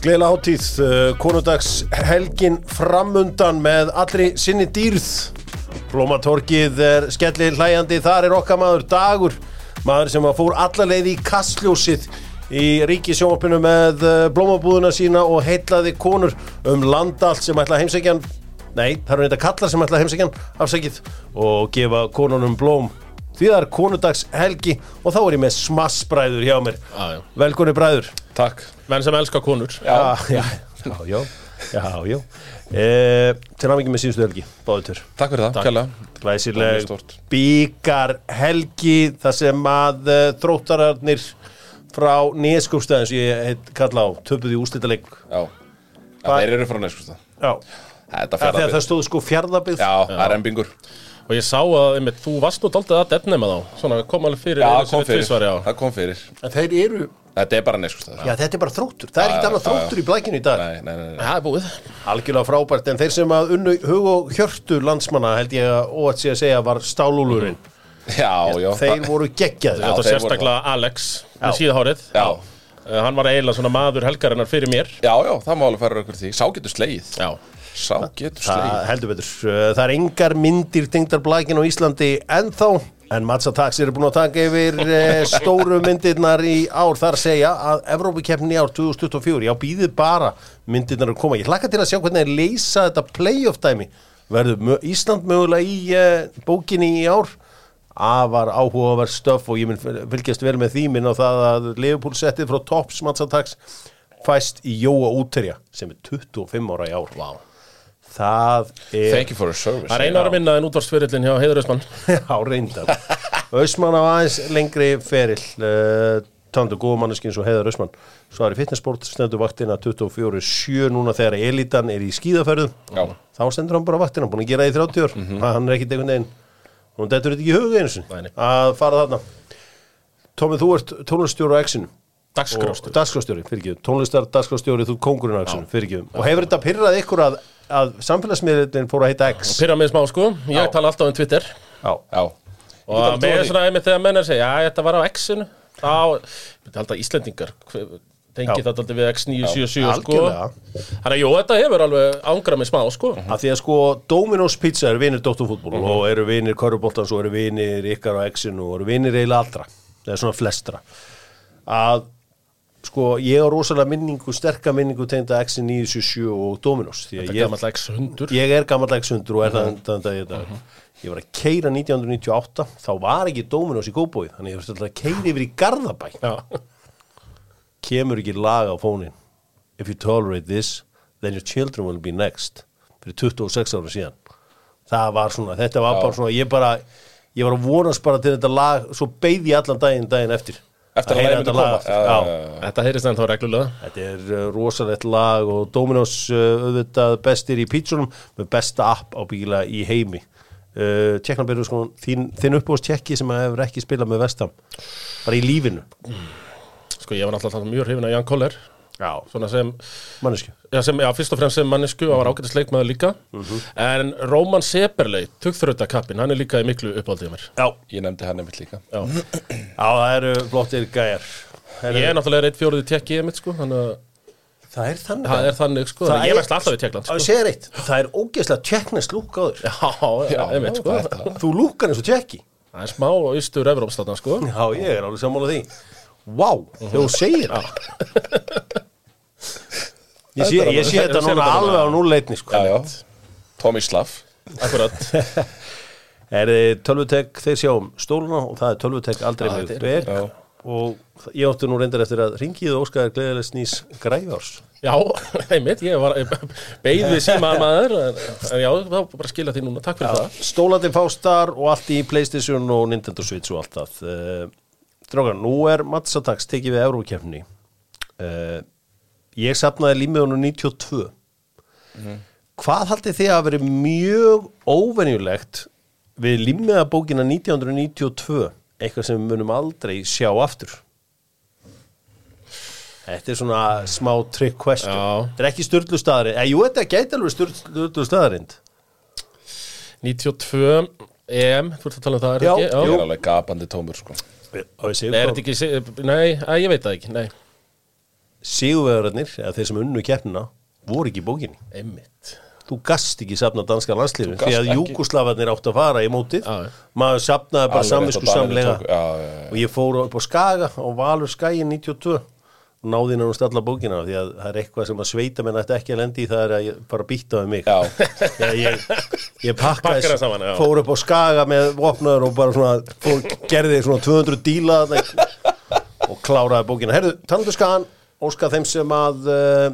Gleila hátíð, uh, konundags helgin framundan með allri sinni dýrð. Blómatorkið er skellir hlæjandi, þar er okkar maður Dagur, maður sem að fór allarleið í kastljósið í ríkisjónvarpinu með uh, blómabúðuna sína og heitlaði konur um landallt sem ætla að heimsækjan, nei, það eru þetta kallar sem ætla að heimsækjan afsækið og gefa konunum blóm. Því það er konundags helgi og þá er ég með smassbræður hjá mér. Já, já. Velkonni bræður. Takk. Menn sem elskar konur. Já, já, já, já, já, já. E, Til námingi með síðustu helgi, báðu tör Takk fyrir það, kjalla Glæsileg bíkar helgi þar sem að uh, þróttararnir frá neskupstæðin sem ég heit kalla á, töpuði úslitaleg Já, Já þeir eru frá neskust Já, það fjárðabið stóð sko fjárðabið Já, það er embingur Og ég sá að einmitt, þú varst nú daldið að defnema þá. Svona kom alveg fyrir Já, kom fyrir tvisvar, já. Það kom fyrir. En þeir eru, Þetta er bara neskust já þetta er bara þróttur. Það er ekkert annað þróttur í blækinu í dag. Nei, nei, nei, nei. Það er búið. Algjörlega frábært, en þeir sem að unnu hug og hjörtu landsmanna held ég að óvægt sé að segja var stálúlurinn Já, já. Þeir voru geggjaðir. Þetta sérstaklega Alex með síðahárið Já, Uh, Hann var eiginlega svona maður helgarinnar fyrir mér. Já, já, það má alveg fara ykkur því. Sá getur slegið. Já Sá getur Það slegið heldur betur. Uh, Það er engar myndir tengdar blækin á Íslandi ennþá en Matsatax eru búin að taka yfir eh, stóru myndirnar í ár þar segja að Evrópukeppnin í ár 2024, já býðið bara myndirnar að koma. Ég hlakka til að sjá hvernig þeir leysa þetta playoff dæmi. Verður Ísland mögulega í uh, bókinni í ár? Afar áhugaverð stöf og ég mun fylgjast vel með því minn á það að Liverpool settið frá Tops Matsatax fæst í Jóa Úterja sem er 25 ára í ár. Vá Það er Thank you for your service Það er einu ára minna en útvarsferillin hjá Heiður Ösmann Já, reyndar. Ösmann á aðeins lengri ferill uh, Tandu góða manneskins og heiðar Ösmann Svo er í fitnessport stendur vaktina 24-7 núna þegar elitan er í skíðaferðum. Já. Þá stendur hann bara vaktina, búin að gera það í 30 ár. Mhm. Hann er ekkit einhvern veginn dettur þetta ekki í huga Nei, nei. Að fara þarna. Tómi, þú ert tónlistjóru á X-inu Dagskrástjóri, fyrir ekki Tónlistar, dagskrástjóri, þú ert kóngurinn á X-inu, fyrir ekki Og hefur þetta pyrrað ykkur að, að samfélagsmiðlinn fór að heita X? Pyrra með smá sko. Ég Já. tala alltaf um Twitter. Já, Já, Og trúa því. svona einmitt þegar menn er að segja Já, þetta var á X-inu. Þá, ég myndi halda Íslendingar hver- Tengi Já. þetta aldrei við X977 sko. Algjörlega. Þannig að jú, þetta hefur alveg ángrað með smá sko. Af því að sko Dominos Pizza eru vinir Dóttarfútból og eru vinir Köruboltans og eru vinir ykkar á X-inu og eru vinir eiginlega allra það er svona flestra. Að sko ég á rosalega minningu sterka minningu tegna X-in 977 og Dominos því að ég, gamall X100 ég er gammal X-hundur og er það endan dag í dag. Ég var að keira 1998 þá var ekki Dominos í góðbóið þannig ég var að keira yfir í Garðabæ. Já, kemur ekki lag á fónin if you tolerate this then your children will be next fyrir 26 ára síðan. Það var svona, þetta var bara svona ég bara, ég var að vonast bara til þetta lag svo beigði ég allan daginn daginn eftir Eftir að lagið myndi koma. þetta heyrist ennþá reglulega. Þetta er uh, rosalegt lag og Dominos uh, auðvitað bestir í pítsunum með besta app á bíla í heimi. Uh, tjekknabyrðu sko þín, þinn uppbúst tjekki sem að hefur ekki spilað með vestam bara í lífinu. Sko, ég var náttúrulega mjög hrifin að Jan Koller já, Svona sem, mannesku já, sem, já, fyrst og fremst sem mannesku og var ágætis leikmaður líka. En Róman Seberley, tugþröndakappin, hann er líka í miklu uppáldið mér. Já, ég nefndi hann einmitt líka. Já, Já, það eru flottir gæjar. Ég er náttúrulega reitt fjóruði tekki ég mitt sko Þannig að Það er þannig. Það er þannig sko Það ég er- veist alltaf í Tjekkland sko. ég segja reitt, það er ógeðslega tjekknest lúk á þér. Já, já, einmitt sko. það er það. Þú lúkar eins og tjekki Það er smá austur Evrópslatna sko. Já, ég er alveg sammála því. Vá, þegar þú segir það Ég sé, ég sé þetta núna alveg á núleitni sko. Já, já. Tommy Slaff Akkurat. Er þið tölvutek þeir sjá um stóluna og það er tölvutek aldrei Já, með er- beg og ég átti nú reyndar eftir að ringið óskaðar gleðileg snís græfjárs Já, einmitt, ég var beigð við síma maður. En, já, þá bara skilja því núna, takk fyrir það. Stólandi fástar og allt í Playstation og Nintendo Switch og allt það. Uh, Drágar, nú er Matsatax tekið við Eurókefni uh, Ég sapnaði límiðunum 92 Hvað haldið þið að veri mjög óvenjulegt við límiðabókina 1992 eitthvað sem við munum aldrei sjá aftur. Þetta er svona smá trick question. Já. Þetta er ekki styrlu staðarind Eða, jú, þetta gæti alveg styrlu staðarind 92 EM, þú ert að tala um það, er Já, ekki? Ég jú. er alveg gapandi tómur sko. Nei, er þetta ekki, nei, ég veit það ekki, nei sigurvegararnir, eða þeir sem unnu keppnina voru ekki í bókinni. Einmitt. Þú gast ekki safna danska landslífin Þú því að ekki. júkuslafarnir áttu að fara í mótið. Já, maður safnaði bara samvisku samlega og ég fór upp á Skaga og Valur Skagin 92 og náði inn á stalla bókina því að það er eitthvað sem að sveita menn ætti ekki að lendi í það er að ég bara býtta við mig. Ég, ég Pakkar pakkaði, saman, fór upp á Skaga með vopnaður og bara svona, fór, gerði svona 200 díla og kláraði bókina. Herðu, talandu Skagan, óskað þeim sem að, uh,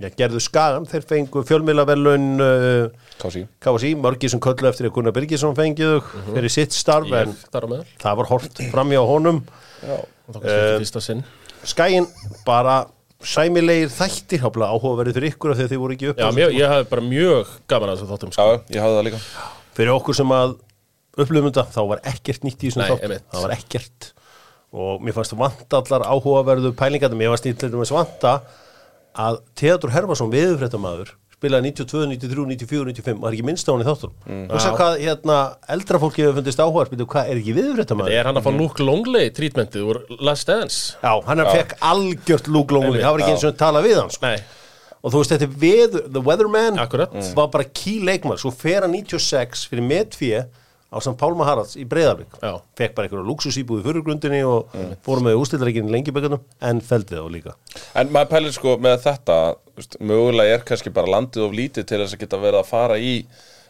já, gerðu Skagan, þeir fengu fjölmiðlaverlun uh, kási KSI, mörgir sem köllu eftir að Gunnar Birgisson fengið þau fyrir sitt starf en það var hort framjá honum. Já, það fyrsta sinn. Skagin, bara sæmilegir þættir, háfla áhugaverðið fyrir ykkur af því að þið voru ekki upp Já, mjög, ég hafði bara mjög gaman að þessu þáttum sko. já, ég hafði það líka. Fyrir okkur sem að upplifum þetta, þá var ekkert nýtt í þessum Nei, þátt, einmitt. það var ekkert og mér fannst vanta allar áhugaverðu pælingar, mér fannst til dæmis vanta að Theodor Herfarsson viðurfréttamaður spilaði 92, 93, 94, 95 var ekki minnst á hann í þáttur Mm. og svo hvað hérna, eldra fólki hefur fundist áhuga hvað er ekki viðurfréttamaður? Er hann að fá Luke Longley trítmentið úr Last Dance? Já, hann er fekk algjört lúglóngli, Einmitt. það var ekki eins og tala við hann sko. Nei, og þú veist þetta veður, The Weatherman Akkurat. var bara key leikmar svo fer hann 96 fyrir metfíi á samt Pálma Haralds í Já. fekk bara einhverju luxusýbúð í fyrirgrundinni og fórum með ústildarreikinni lengi byggarnum en feldi þá líka. En maður pælir sko með þetta mögulega er kannski bara landið of lítið til þess að geta verið að fara í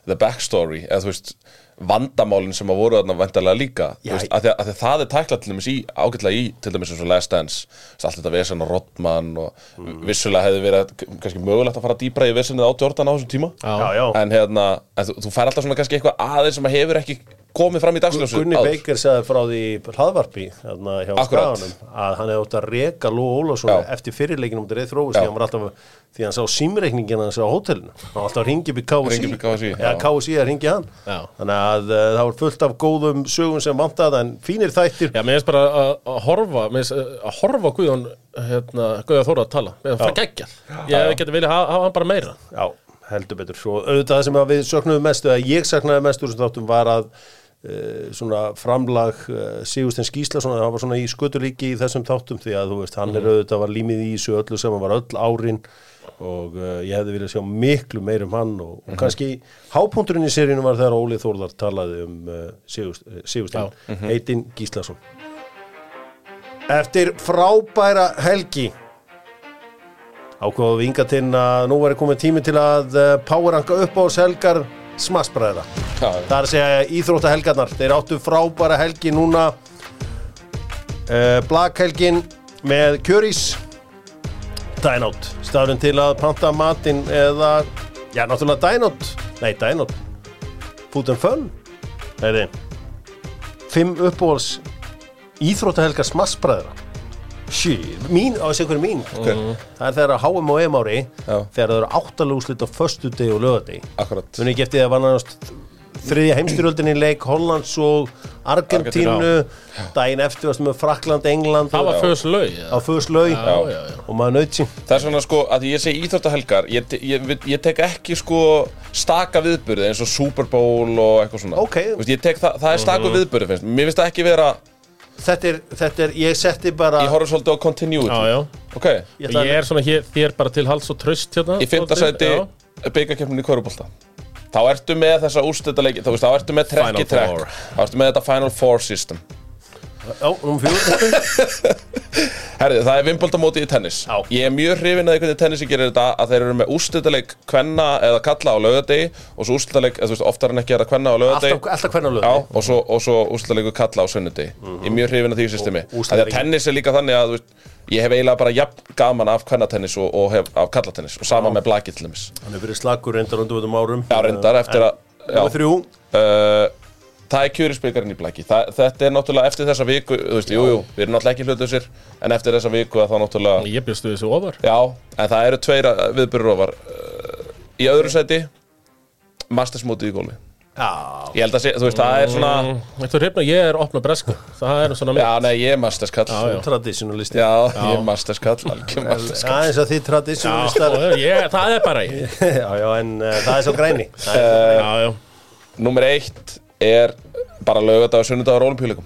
the backstory, eða þú veist vandamálin sem að voru þarna vantarlega líka Já, veist, að, því að, að því að það er tæklað til dæmis í ágætlega í, til dæmis eins og Last Dance allt þetta vesen og Rodman og vissulega hefði verið kannski mögulegt að fara dýbra í vesenið á Jordan á þessum tíma já. en hérna, en þú, þú fær alltaf svona kannski eitthvað aðeins sem að hefur ekki komið fram í dagsljósu Gunni Baker sagði frá því í hlaðvarpi hérna hjá Akkurat. skaganum að hann hefði átt að reka Ló Ólafsson Já. eftir fyrirleikinum til reyð þrófus Já. því hann var alltaf því hann sá símreikningin hans á hótelinu. Hann var alltaf að ringi upp í KSI í KSI, að ringi hann. Já. þannig að uh, það var fullt af góðum sögum sem vantaði en fínir þættir. Já, mér finnst bara að, að horfa finnst, uh, að horfa Guðjón hérna, Guðjón Þóra að tala, það geggjað. Ég geti viljað hafa, hafa hann bara meira. Já, heldur betur. Svo auðvitað það sem að við söknuðum mestu að ég saknaði mestu úr þessum þáttum var að svona framlag uh, Sigurstein Skíslason, það var svona í sköturíki í þessum þáttum því að þú veist, hann er auðvitað var límið í þessu öllu sem var öll árin og uh, ég hefði viljað sjá miklu meir um hann og, og kannski hápunkturinn í seríunum var þegar Óli Þórðar talaði um uh, Sigurst, Sigurstein, heitinn Gíslason. Eftir frábæra helgi ynga til að nú er komið tími til að uh, powerranka upp á selgar smassbræðra. Það er að segja íþróttahelgarnar. Þeir áttu frábæra helgi núna uh, Blakhelgin með kjörís Dynout. Stafurinn til að panta matinn eða, já náttúrulega Dynout. Nei, Dynout. Food and Fun. Heiði. Fimm uppbóls íþróttahelgar smassbræðra. Shí, mín, á þessi einhverju mín. Það er þegar að HM og EM ári Já. þegar það eru áttalúslit á föstu degi og lögadegi. akkurat. Muni ekki eftir því að var nánast þriðja heimstyrjöldin í leik Hollands og Argentínu. Daginn eftir varstu með Frakland, England. Það var fyrst lög á fyrst laug. Já, já, já. Og maður sín. Það er svona sko að ég segi íþróttahelgar ég, te- ég, ég, ég tek ekki sko staka viðburði eins og Super Bowl og eitthvað svona. Ok. Þú veist, ég tek það, það er staku viðburði finnst mér. Mér finnst það ekki vera þetta er, þetta er, ég setti bara Ég horfði svolítið á continuity. Já, já. Ok, Ég ætla ég er svona hér, þér bara til hals og tröst hérna í fymta svolítið, sæti já. byggarkeppnin í Körubólta Þá ertu með þessa úrstættarleiki Þá veist, þá ertu með trekk í Final trekk Four. Þá ertu með þetta Final Four system. Já, númer fjögur Herði, það er vimbaldamóti í tennis. Já. Ég er mjög hrifin að því hvernig tennissi gerir þetta að þeir eru með úrstættarleik kvenna eða kalla á laugardegi og svo eða þú veist, oftar en ekki er að kvenna á laugardegi. Alltaf, alltaf hvernig lög Já, og svo, og svo úrslutaleikur kalla á sunnudegi. Ég er mjög hrifin af því systemi. Og Af því að úrslitaleikur- tennis er líka þannig að þú veist, Ég hef eiginlega bara jafn gaman af kvennatennis og, og hef, af kallatennis Og sama með blakið til dæmis. Hann er verið slagur reyndar undir árum. Já, reyndar eftir að já, Númer þrjú. Uh, Það er kjörisbyggarinn í blaki. Þa, Þetta er náttúrulega eftir þessa viku Þú veist, jú, jú, við erum náttúrulega ekki hlutusir En eftir þessa viku að þá náttúrulega Ég bjóstu þessu ofar. Já, en það eru tveir viðbyrður ofar. Uh, Í öðru seti Mastersmótið í gólfi Já, Ég held að sé, þú veist, það er svona Þetta er hrifna, ég er opna bresku. Það er svona Já, nei, ég er masterskall. Já, já. traditionalisti. Já, ég er masterskall, algjör masterskall. Já, eins og þið traditionalistar Já, ég, það er bara ég. Já, já, en uh, það er svo græni. Það er Já, já. Númer eitt er bara lögadagur, sunnudagur, olimpíuleikum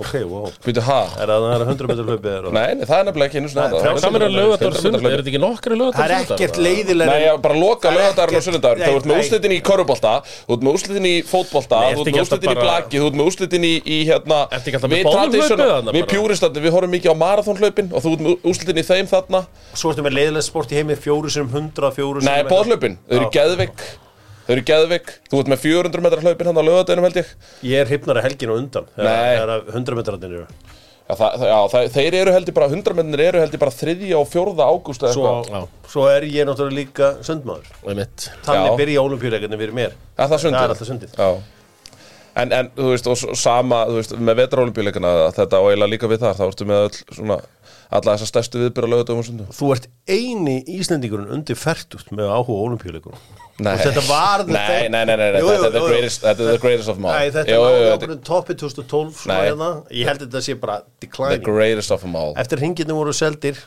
ok, wow Býtu, ha? Er það það er 100 meter hlaupið er Nei, nei, það er nefnilega ekki einu sinni Nei, annað. frjálsar Hvað með að lögadar 100 sund? metra Er þetta ekki nokkri lögadar Það er ekkert leiðilega Nei, já, bara loka Það er lögadagurinn og Nei, Þú ert með nei. úrslitin í korfbólta Þú ert með úrslitin í fótbolta Nei, Þú ertu ert ekki með alltaf úrslitin í bara- blaki Þú ert með úrslitin í, í hérna Ertu ekki alltaf með Við bólhlaupið traditional- þarna Við bara? pjúristandi, við horfum mikið á marathonhlaupin Og þú ert með úrslitin í þeim þarna Svo ertu með leiðilega sport í heimi fjóru sem 100, fjóru sem Nei, bóðhlaupin, þau eru Já. Þau eru geðvik Þú ert með 400 metra hlaupin hann á lögadeginum held ég Ég er hrypnari helgin og undan. Það er 100 metrarnir eru Já, það, það, já það, þeir eru held ég bara, 100 mennir eru held ég bara 3. og 4. ágúst eða Svo, eitthvað svo er ég náttúrulega líka sundmaður Einmitt. Þannig Já. byrja ólimpíuleikarnir fyrir mér Ja, það er sundið. Það er alltaf sundið Já En, en þú veist, og sama, þú veist, með vetraolimpíuleikana þetta og eiginlega líka við þar, þá ertu með öll svona, alla þessar stærstu viðbyrja lögutum og sundum Þú ert eini Íslendingurinn undir færtust með áhuga Og þetta var the nei, thing. nei, nei, nei, nei Jú, jú, þetta er the jú, jú. greatest, the of them all Nei, þetta Jú, jú, er ákveðin toppið 2012 svona Nei. hérna. Ég held að þetta sé bara The declining greatest of them all Eftir hringirni voru seldir.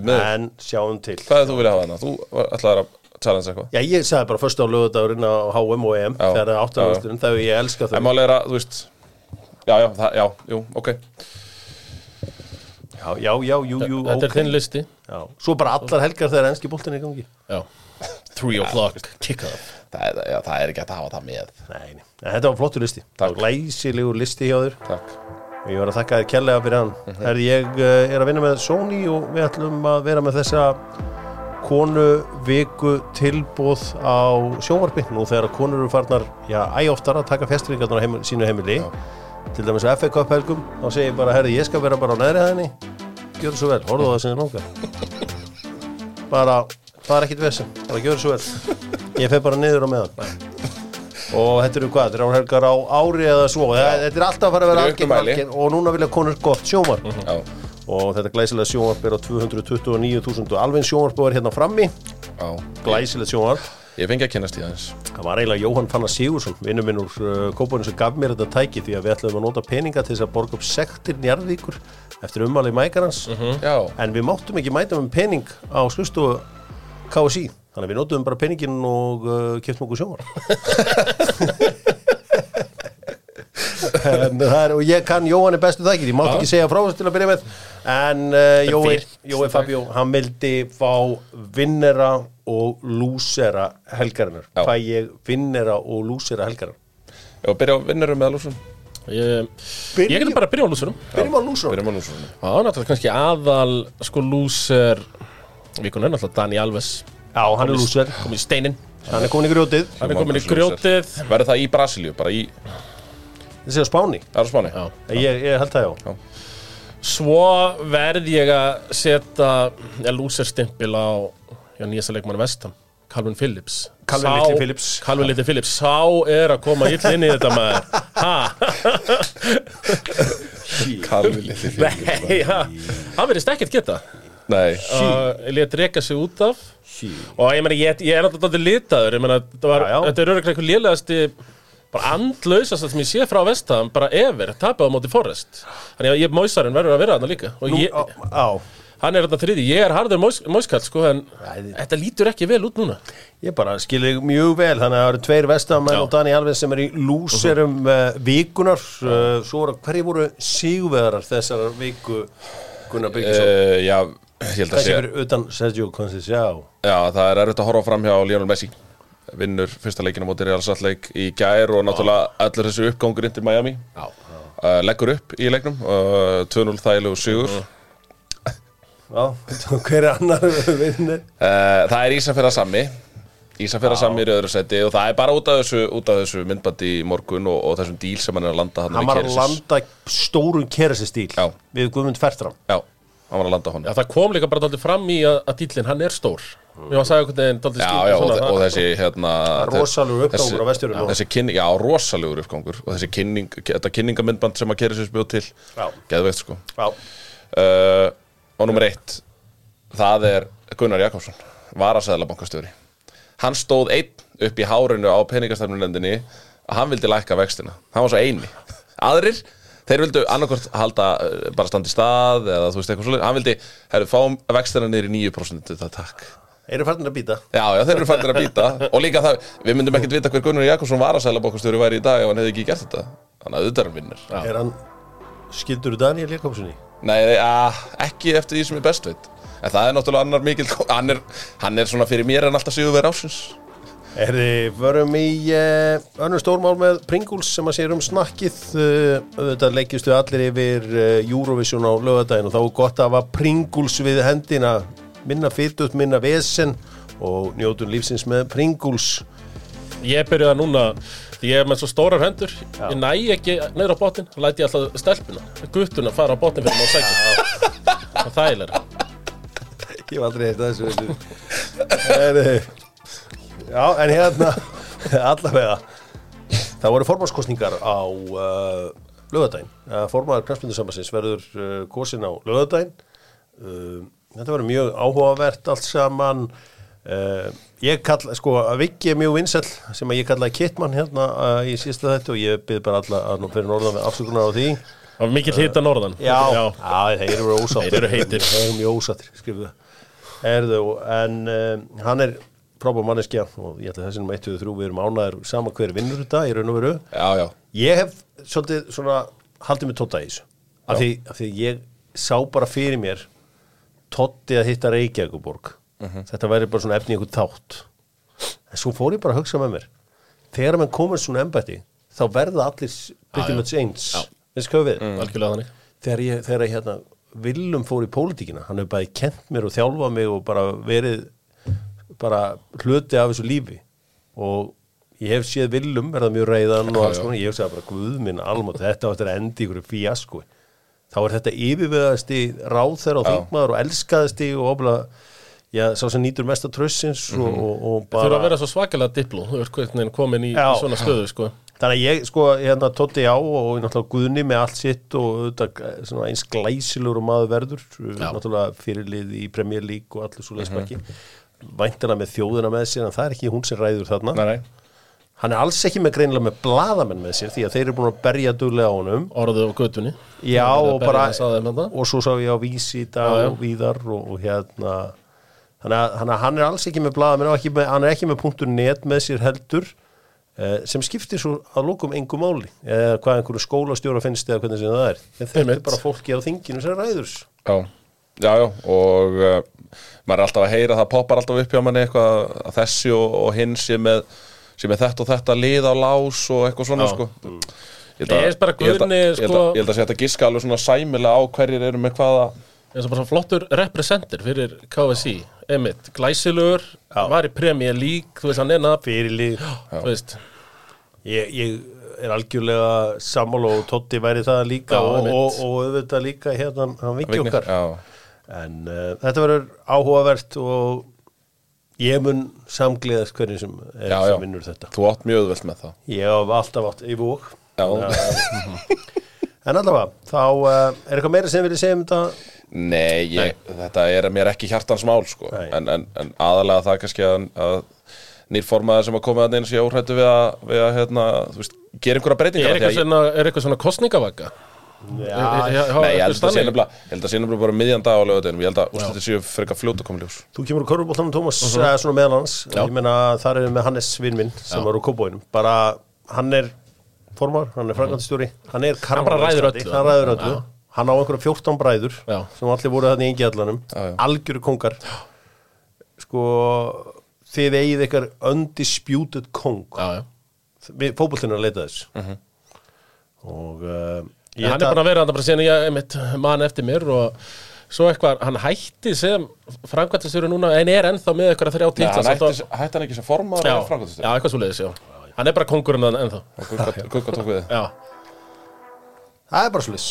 En sjáum til Hvað er þú vilja hafa hana? Þú var- ætlaðir að challenge eitthvað Já, ég sagði bara fyrst á lögudagurinn á HM og EM. Þegar er áttaðarsturinn Þegar ég elska þau En málega er að, þú veist Já, já, það, já, jú, ok Já, já, já, jú, jú, Þetta er ok þinn listi Já. Svo bara allar helgar þegar enski boltin er í gangi Já. Three o'clock kick-off. Það já, það er ekki að hafa það með. Nei, nei, En þetta var flottur listi. Það var glæsilegur listi hjá þér. Takk. Ég var að þakka þér kærlega fyrir hann. Herri, ég uh, er að vinna með Sony og við ætlum að vera með þessa konu viku tilbúð á sjónvarpi. Nú þegar konur eru farnar, já, æoftar að taka festringarnar á heimil, sínu heimili. Til dæmis á FA Cup helgum. Þá segir ég bara, herri, ég skal vera bara á neðri hæðinni. Gjör svo vel, horfðu á það sem þið langar. Bara, það er ekkit vesen. Bara gjör svo vel. Ég fer bara niður á meðan. Og þetta eru hvað, þrjár helgar á ári eða svo, þetta er alltaf að fara að vera algjörn algjörn og núna vilja konur gott sjónvarp. Já, og þetta glæsilega sjónvarp er á 229.000 og alveg sjónvarp er hérna frammi. Já. Glæsilegt sjónvarp. Ég fengi að kynast í aðeins. Það var eiginlega Jóhann Fannar Sigursson vinnu minn úr uh, Kópurinn sem gaf mér þetta tæki því að við ætlum að nota peninga til þess að borga upp sektir njarðvíkur eftir ummali mækarans. Já, en við máttum ekki mæta með pening á skrifstofu KSI þannig að við notum bara peningin og uh, keftum okkur sjónvarp. En það er, og ég kann Jóhann er bestu þakkir, ég mátt ekki segja frá þess til að byrja með. En uh, Jói, Jói Fabjó hann vildi fá vinnera og lúsera helgarinnar. Fæ ég vinnera og lúsera helgarinnar? Já, byrja á vinnurum með lúsum. Ég, ég getur bara að byrja á lúsurum byrjum á lúsum Já, náttúrulega kannski aðal sko lúser Vikun er náttúrulega Dani Alves. Já, hann er lúser, Komin í steinin hann er komin í grjótið. Hann er komin í grjótið. Verður það í Brasilíu, bara í þessi á Spáni, Það er á Spáni. Já. ég, ég held það já. Svo verð ég að setja ja, lúserstimpil á já, nýjasta leikmann Vestam Calvin Phillips. Calvin Sá- litli Phillips. Calvin Little Phillips. Sá er að koma ill inn í þetta maður. Ha? Kalvi litli fyrir Nei, ha, hann verðist ekkert geta Nei, uh, Lét reka sig út af. Og ég meina, ég, ég er náttúrulega litaður Ég meina, þetta, var, Já, já. þetta er öruglega einhver lélegasti bara andlausast sem ég sé frá Vestam bara ever, tapað á móti Forrest Þannig að ég mósarinn verður að vera þarna líka. Og Nú, ég, á, á, hann er þarna þriði, ég er harður mós, móskall sko, en Æði. þetta lítur ekki vel út núna. Ég bara skilði mjög vel, þannig að það eru tveir vestamenn Já. og Dani Alves sem er í lúserum uh, vikunar uh, Svo voru, hverju voru sigurvegarar þessar viku Gunnar Byggisson? uh, já, ég held að Þessi sé fyrir utan Sergio Conceição. Já, það er erfitt að horfa fram hjá Lionel Messi. Vinnur fyrsta leikina móti Real Salt Lake í gær og náttúrulega allur þessi uppgangur inn til Miami. Já. uh, Leggur upp í leiknum uh, 2-0 þægilegu sigur. Já, hver er annar vinnir? Uh, það er Ísafjörða Sammi. Ísafjörða Sammi í öðru seti og það er bara út af þessu, út af þessu myndbandi í morgun og, og þessum díl sem hann er að landa hann Hann var að landa stórum kerasistíl Já. við Guðmund Fertram. Já, hann var að landa hann Já, það kom líka bara dálítið fram í að, að dýllinn, hann er stór. Mér var að sagði einhvern veginn dálítið Já, já, og, þe- og þessi hérna Rosalegur uppgangur þessi- á Vestfjörðum þessi kynning, Já, rosalegur uppgangur. Og þessi kynning, þetta kynningamindband sem að kera sér spjóð til. Já. Geðveikt sko. Já, uh, Og nummer eitt Það er Gunnar Jakobsson Varasæðlabankastjóri Hann stóð einn upp í hárinu á peningastefnulendinni að hann vildi lækka vextina. Hann var svo eini. Aðrir, þeir vildu annarkvort halda uh, bara standa í stað eða þú veist eitthvað svolítið Hann vildi, herru, fáum vextina niður í 9% þetta takk. Eru færðin að býta Já, já, þeir eru fættir að býta Og líka það, við myndum ekkert vita hver Gunnar Jakobsson varasæðlabankastjóri væri í dag ef hann hefði ekki gert þetta. Þannig að auðvitað hann vinnur. Er hann skildur Daniel Jakobssoni? Nei, ja, ekki eftir því sem ég best veit. En það er náttúrulega annar mikil Hann er, hann er svona fyrir mér en alltaf sigur verið ásins Er þið, förum í uh, önnur stórmál með Pringles sem að sér um snakkið. Uh, auðvitað leggjustu allir yfir uh, Eurovision á lögadaginn og þá er gott að hafa Pringles við hendina. Minna fytut, minna vesen og njótun lífsins með Pringles. Ég byrjaði núna, ég er með svo stórar hendur Ég næ ekki neyra á botnin þá læti ég alltaf stelpuna, guttuna fara á botnin fyrir maður að segja Það er þægilega Ég var aldrei eftir þessu Heri. Já, en hérna allavega það voru formannskostningar á uh, lögadaginn uh, formaður knastmyndusambassins verður uh, kosin á lögadaginn uh, þetta verður mjög áhugavert allt saman. Uh, ég kalla, sko, að Viki er mjög vinsæll sem að ég kallaði Kittmann hérna uh, í síðasta þetta og ég byrð bara alla að fyrir norðan með afsökunar á því. Það var mikill hita norðan. Já, já. þeir eru ósáttir. Þeir eru heitir. Þeir eru mjög ósáttir, skrifuðu. Erðu, en um, hann er frábár manneskja og ég ætla þessi um 1-3 við erum ánæður sama hver vinnur þetta í raun og veru. Já, já, Ég hef svolítið svona haldið mig tóta í þessu af því, af því ég sá bara fyrir mér Totti að hitta Reykjavíkuborg þetta væri bara svona efni einhvern þátt. En svo fór ég bara að hugsa með mér þegar mann komur svona embætti þá verða allir much eins. Veist hvað við? Þannig. Þegar ég, þegar ég hérna Willum fór í pólitíkina, hann hefur bæði kent mér og þjálfað mig og bara verið bara hluti af þessu lífi. Og ég hef séð Willum verða mjög reyðan og alls konar, ég hef segið bara guð minn almátt, þetta á eftir að endi ykkur fíasko þá er þetta yfirveðasti ráþer og Já. þingmaður og elskaðasti og oflega, já, sá sem nýtur mesta trössins og, og, og Það þurfa að bara vera svo svakalega dipló Þú ert hvernig veginn komin í, Já. svona stöðu sko. Þannig að ég, sko, hérna Totti á og náttúrulega Guðni með allt sitt og auðvitað eh, svona eins glæsilegur og maður verður, náttúrulega fyrirlið í Premier League og allir svo leisbæki væntina með þjóðina með sér en það er ekki hún sem ræður þarna. Nei, nei. Hann er alls ekki með greinilega með bladamenn með sér því að þeir eru búin að berja duglega á honum. Orðið á götunni. Já og að bara þarna. og svo sá ég á vísi í dag og víðar og, og hérna. Þannig að, hann er alls ekki með bladamenn og ekki með, hann er ekki með punktur net með sér heldur eh, sem skiptir svo að lókum engu máli. Eða hvað einhverju skólastjóra finnst eða hvernig sem það er. Þetta er bara fólki á þinginu sem ræður þessu. Já, já, já og uh, maður er alltaf að heyra það poppar alltaf upp hjá manni eitthvað að þessi og, og hinn sé með, sé með þetta og þetta lið á lás og eitthvað svona Já. sko. Ég held Ég er bara ég held að- ég held að- sko- Ég held að sé þetta giska alveg svona sæmilega á hverjir eru með hvaða eins og bara svona flottur representir fyrir KSI Emmitt, glæsilegur var í Premier League, þú veist hann er nafn þú veist, ég, ég er algjörlega sammála og Totti væri það líka Já, og, og, og auðvitað líka hérna hann Já, en uh, þetta verður áhugavert og ég mun samgleðast hvernig sem er já, sem vinnur þetta. Þú átt mjög öðvöld með það. Ég hef alltaf átt í vók Já, en allavega, þá uh, er eitthvað meira sem vilja segja um þetta? Nei, ég, þetta er mér ekki hjartans mál sko. Nei. en, en, en aðalega það kannski að, að nýr formaður sem að koma að neins ég óhrættu við að, við að hérna, þú veist, gera einhverja er breytingar eitthvað svona, er eitthvað svona kostningavaka já, Nei, ég held að það sé nefnilega ég held að sé nefnilega bara miðjan dag á lögadeginum ég held að úrslutin séu fyrir að fljóta koma í ljós. Þú kemur á korfubóltanum Tómas uh svona meðal hans, ég meina þar er með Hannes vinn minn sem var úr kóbóinum bara hann er formar, hann er frangandstjóri hann er Hann bara ræður karlmann, öllu. hann ræður öllu. Já. hann á einhverja 14 bræður Já. sem allir voru þannig í engjallanum. Algjöru kongar sko þið eigið eitthvað undisputed kong já, já. fótbollinu að leita þess. Og uh, ég hann er búin að vera hann bara síðan ég einmitt man eftir mér og svo eitthvað, hann hætti sem framkvæmtastjóri núna en er ennþá með eitthvað þrjá títla hann samt hætti, að- hætti hann ekki sem formaður já, eða framkvæmdastjóri? já, eitthvað svo leiðis, já. Hann er bara kongurinn hann ennþá. Gugga tók við. Já, það er bara sliss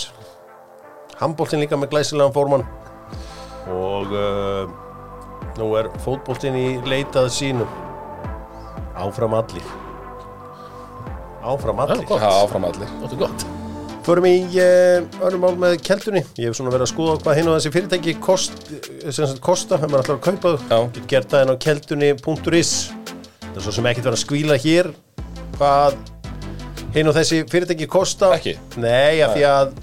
handbóltin líka með glæsilegan formann. Og uh, nú er fótbóltin í leitað sínum áfram allir. Áfram allir. Já, áfram allir. Þetta er gott Förum í uh, önnum mál með keldunni Ég hef svona verið að skoða hvað hinn og þessi fyrirtæki kost, sem sagt kosta, ef maður ætlar að kaupa Já. þau Get gert það inn á keldunni.is Það er svo sem ekkert verið að skvíla hér hvað hinn og þessi fyrirtæki kosta Ekki? Nei, af því að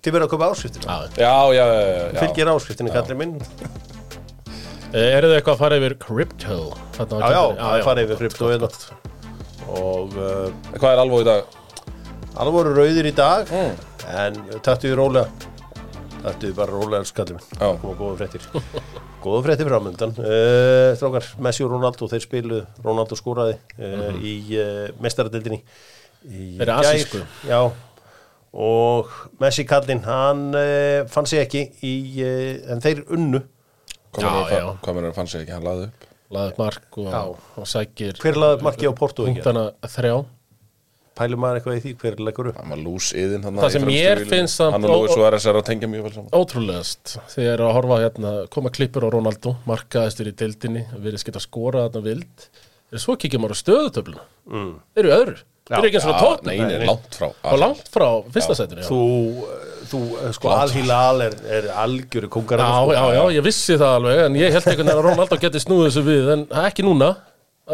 þið verið að kaupa áskriftina já. Já, já, já, já, já. Fylgir áskriftinni, kallið minn Eh, eru þið eitthvað að fara yfir á Já, já, keppninni? það er farið yfir krypto. Og uh, Hvað er alveg í dag? Það voru rauðir í dag Mm. En taktu við rólega. Taktu við bara rólega skallum. Koma góða fréttir. Góða fréttir framöndan uh, Strákar, Messi og Ronaldo Þeir spilu, Ronaldo skóraði uh, Í uh, mestaradeldinni Í Fyrir gær. asísku. Já. Og Messi kallinn Hann uh, fann sig ekki í, uh, En þeir unnu. Hvað mennur fann sig ekki, hann laði upp. Laðið mark og, og sækir Hver laði upp markið á Porto ekki? punktana þrjá Pælum maður eitthvað í því Hver leggur upp? Það sem mér finnst samt- Hann og Lúi Suárez er að tengja mjög vel saman. Ótrúlegast þegar að horfa hérna koma klippur á Ronaldo, markaðistur í deildinni við erum skilt að skora þarna vild. Þegar svo kíkjum ára stöðutöfluna. Mm. þeir eru í öðru, þeir eru ekki eins og Já, tótt Nei, nei, langt frá. Og langt frá fyrsta sætinu já. Þú, þú uh, sko, Al-Hilal er, er algjöru kongar Já, já, já, ég vissi það alveg en ég held veginn að Ronaldo geti snúið þessu við en ekki núna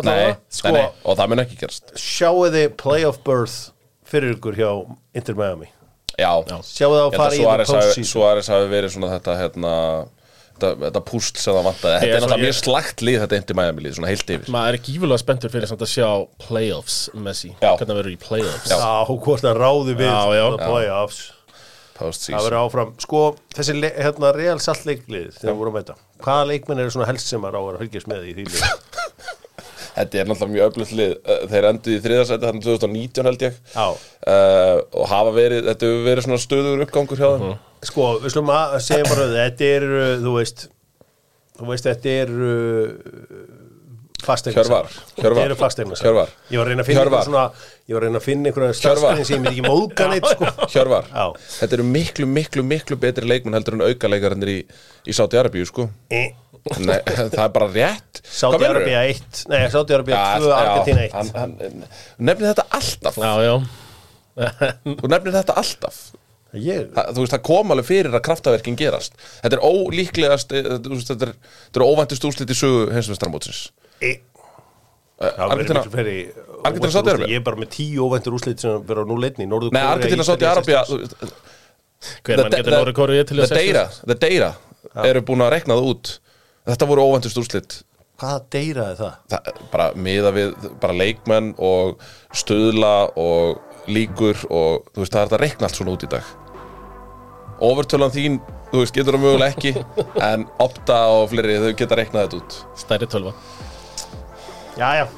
Nei, sko- nei, nei, og það mun ekki gerast. Sjáu þið playoff berth fyrir ykkur hjá Inter Miami? Já, Sjáu þið að fara í hafi, postseason. Suárez hafi verið svona þetta hérna, þetta, þetta púsl sem það vantaði. Þetta er svo- náttúrulega mjög slagt lið þetta Inter Miami lið, svona heilt yfir. Maður er gífulega spenntur fyrir samt að sjá playoffs Messi, hvernig það verður í playoffs? Já, hvort það ráði við Já, já. playoffs. Það Post-season verður áfram. Sko, þessi hérna, real salt leiklið þegar við vorum að þetta Hvaða leikmenn eru svona helst sem að ráður að fylgjast með í því? Þetta er náttúrulega mjög öflugt lið Uh, Þeir enduð í þriðasæti þannig 2019 held ég uh, Og hafa verið, þetta hefur verið svona stöðugur uppgangur hjá þeim Mhm. Sko, við slum að segja bara þetta er, uh, þú veist þú veist, þetta er uh, fasteigna Hjörvar, Hjörvar. Ég var að reyna að finna Hjörvar. einhver svona ég var að reyna að finna einhverja Hjörvar. starfskæðin sem ég myndi ekki móðga neitt sko. Hjörvar, þetta eru miklu, miklu, miklu betri leikmenn heldur en aukaleikarinnir í, í Sáti-Arabíu, sko Eh, Nei, það er bara rétt. Meinarðu? Sáti-Arabía 1 Nei, Sáti-Arabía Já, 2, Argentina 1 hann, hann, Þú nefnir þetta alltaf. Já, já. Þú nefnir þetta alltaf. Ég, það, Þú veist, það kom alveg fyrir að kraftaverkin gerast. Þetta er ólíklegast eh, Þetta er, þetta er óvæntist úrslit í sögu heimsveistramótsins e, Uh, það verður miklu fleiri Argentina, Sádi-Arabía? úrslit. Ég er bara með tíu óvæntur úrslit sem verður á núleitni Norður Nei, Argentina, Sáti Arabia Hver mann getur Nóri Kóru til The að data, the data eru búin að rekna það út Þetta voru óvæntist úrslit. Hvaða deyraði það? það, bara miða við bara leikmenn og stöðla og líkur og þú veist það er þetta að reikna allt svona út í dag. Overtölan þín, þú veist, getur það mögulega ekki en opta og fleiri þau geta reiknað þetta út. Stærri tölva. Jæja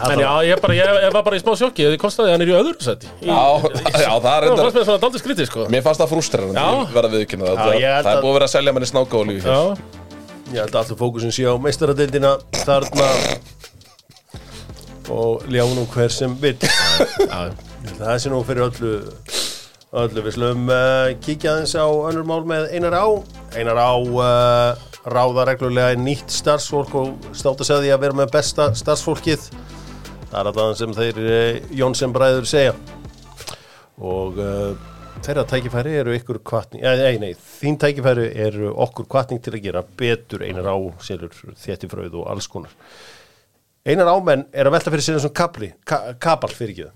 En já, ég, bara, ég, ég var bara í smá sjokki Þið konstaði að hann er í öðru sæti. Í- Já, já, það er Það fannst reyndar mér svona daldið skrítið, sko. Mér fannst það frústrarandi, Já. ég verða viðkynna það það, ég það er búið að vera að selja manni snáka og lífi Já, Ég held að allur fókusin sé á meistaradeildina þarna. Og ljá nú hver sem vill. Já, Það sé nú fyrir öllu öllu við slum uh, kíkja aðeins á önnur mál með Einar Á. Einar Á uh, ráða reglulega nýtt starfsfólk og státa sig að því að vera með besta starfsfólkið. Það er alltaf sem þeir uh, Jónsson bræður segja. Og uh, þeirra tækifæri eru ykkur kvartning, nei, nei, þín tækifæri eru okkur kvartning til að gera betur einar á selur þéttifröð og alls konar. Einar ámenn er að velta fyrir sér eins og kapli, ka, kapal fyrir ekki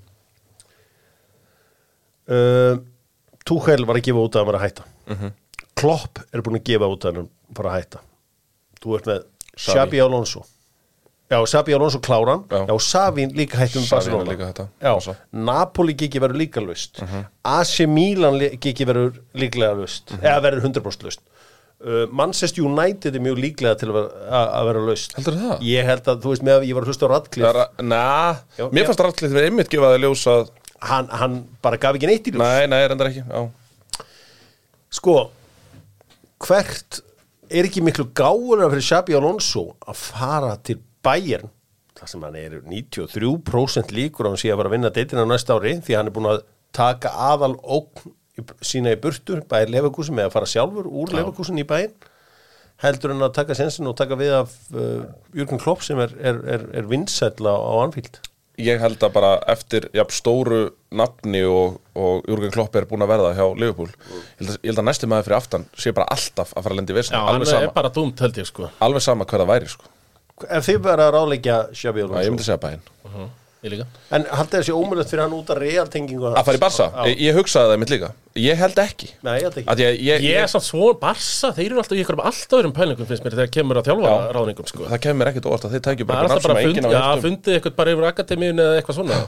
uh, Túchel var að gefa út að hann var að hætta. Klopp er búin að gefa út að hann var að hætta. Þú ert með. Xabi Alonso já, Xabi Alonso kláran já, Já. Savín líka hættum Xavi er Barcelona. líka hætta, já, passa. Napoli gigi verður líka lust AC Milan li- gigi verður líklega lust eða verður 100% lust uh, Manchester United er mjög líklega til að vera, að, að vera lust Heldurðu það? ég held að, þú veist, með að ég var að hlusta á Radcliffe. Er- Na, Já, mér já. fannst rættlið við einmitt gefa það ljós að hann, hann bara gaf ekki neitt í ljós. Nei, nei, reyndar ekki já. sko hvert er ekki miklu gáðulega fyrir Xabi Alonso að fara til Bayern þar sem hann er 93% líkur á hann sé að fara að vinna deitina á næsta ári því hann er búin að taka aðal ógn í- sína í burtu bæir Leverkusen með að fara sjálfur úr Leverkusen í bæinn heldur en að taka sensin og taka við af uh, Jürgen Klopp sem er, er, er, er vinsætla á Anfield. Ég held að bara eftir jafn stóru nafni og, og Jürgen Klopp er búin að verða hjá Liverpool ég held, að, ég held að næsti maður fyrir aftan sé bara alltaf að fara að lendi já hann alveg, er sama, bara dúmt held ég, sko. Alveg sama hver það væri sko. Ef þið verða að ráleikja Xabi Já, ég Alonso myndi segja bæinn Ég líka. En haldið þessi ómulegt fyrir hann út að realtengingu Að fara í Barsa, ég, ég hugsaði það mitt líka. Ég held ekki. Nei, ég held ekki. Að ég, ég, Ég er samt svo Barsa, þeir eru alltaf í ykkur um allt öðrum pælingum finnst mér þegar kemur að þjálfa Já. ráðningum Það sko. kemur ekkert óvart að þeir tækju Það bara er einhvern alltaf bara um. fundið eitthvað bara yfir akademíun eða eitthvað svona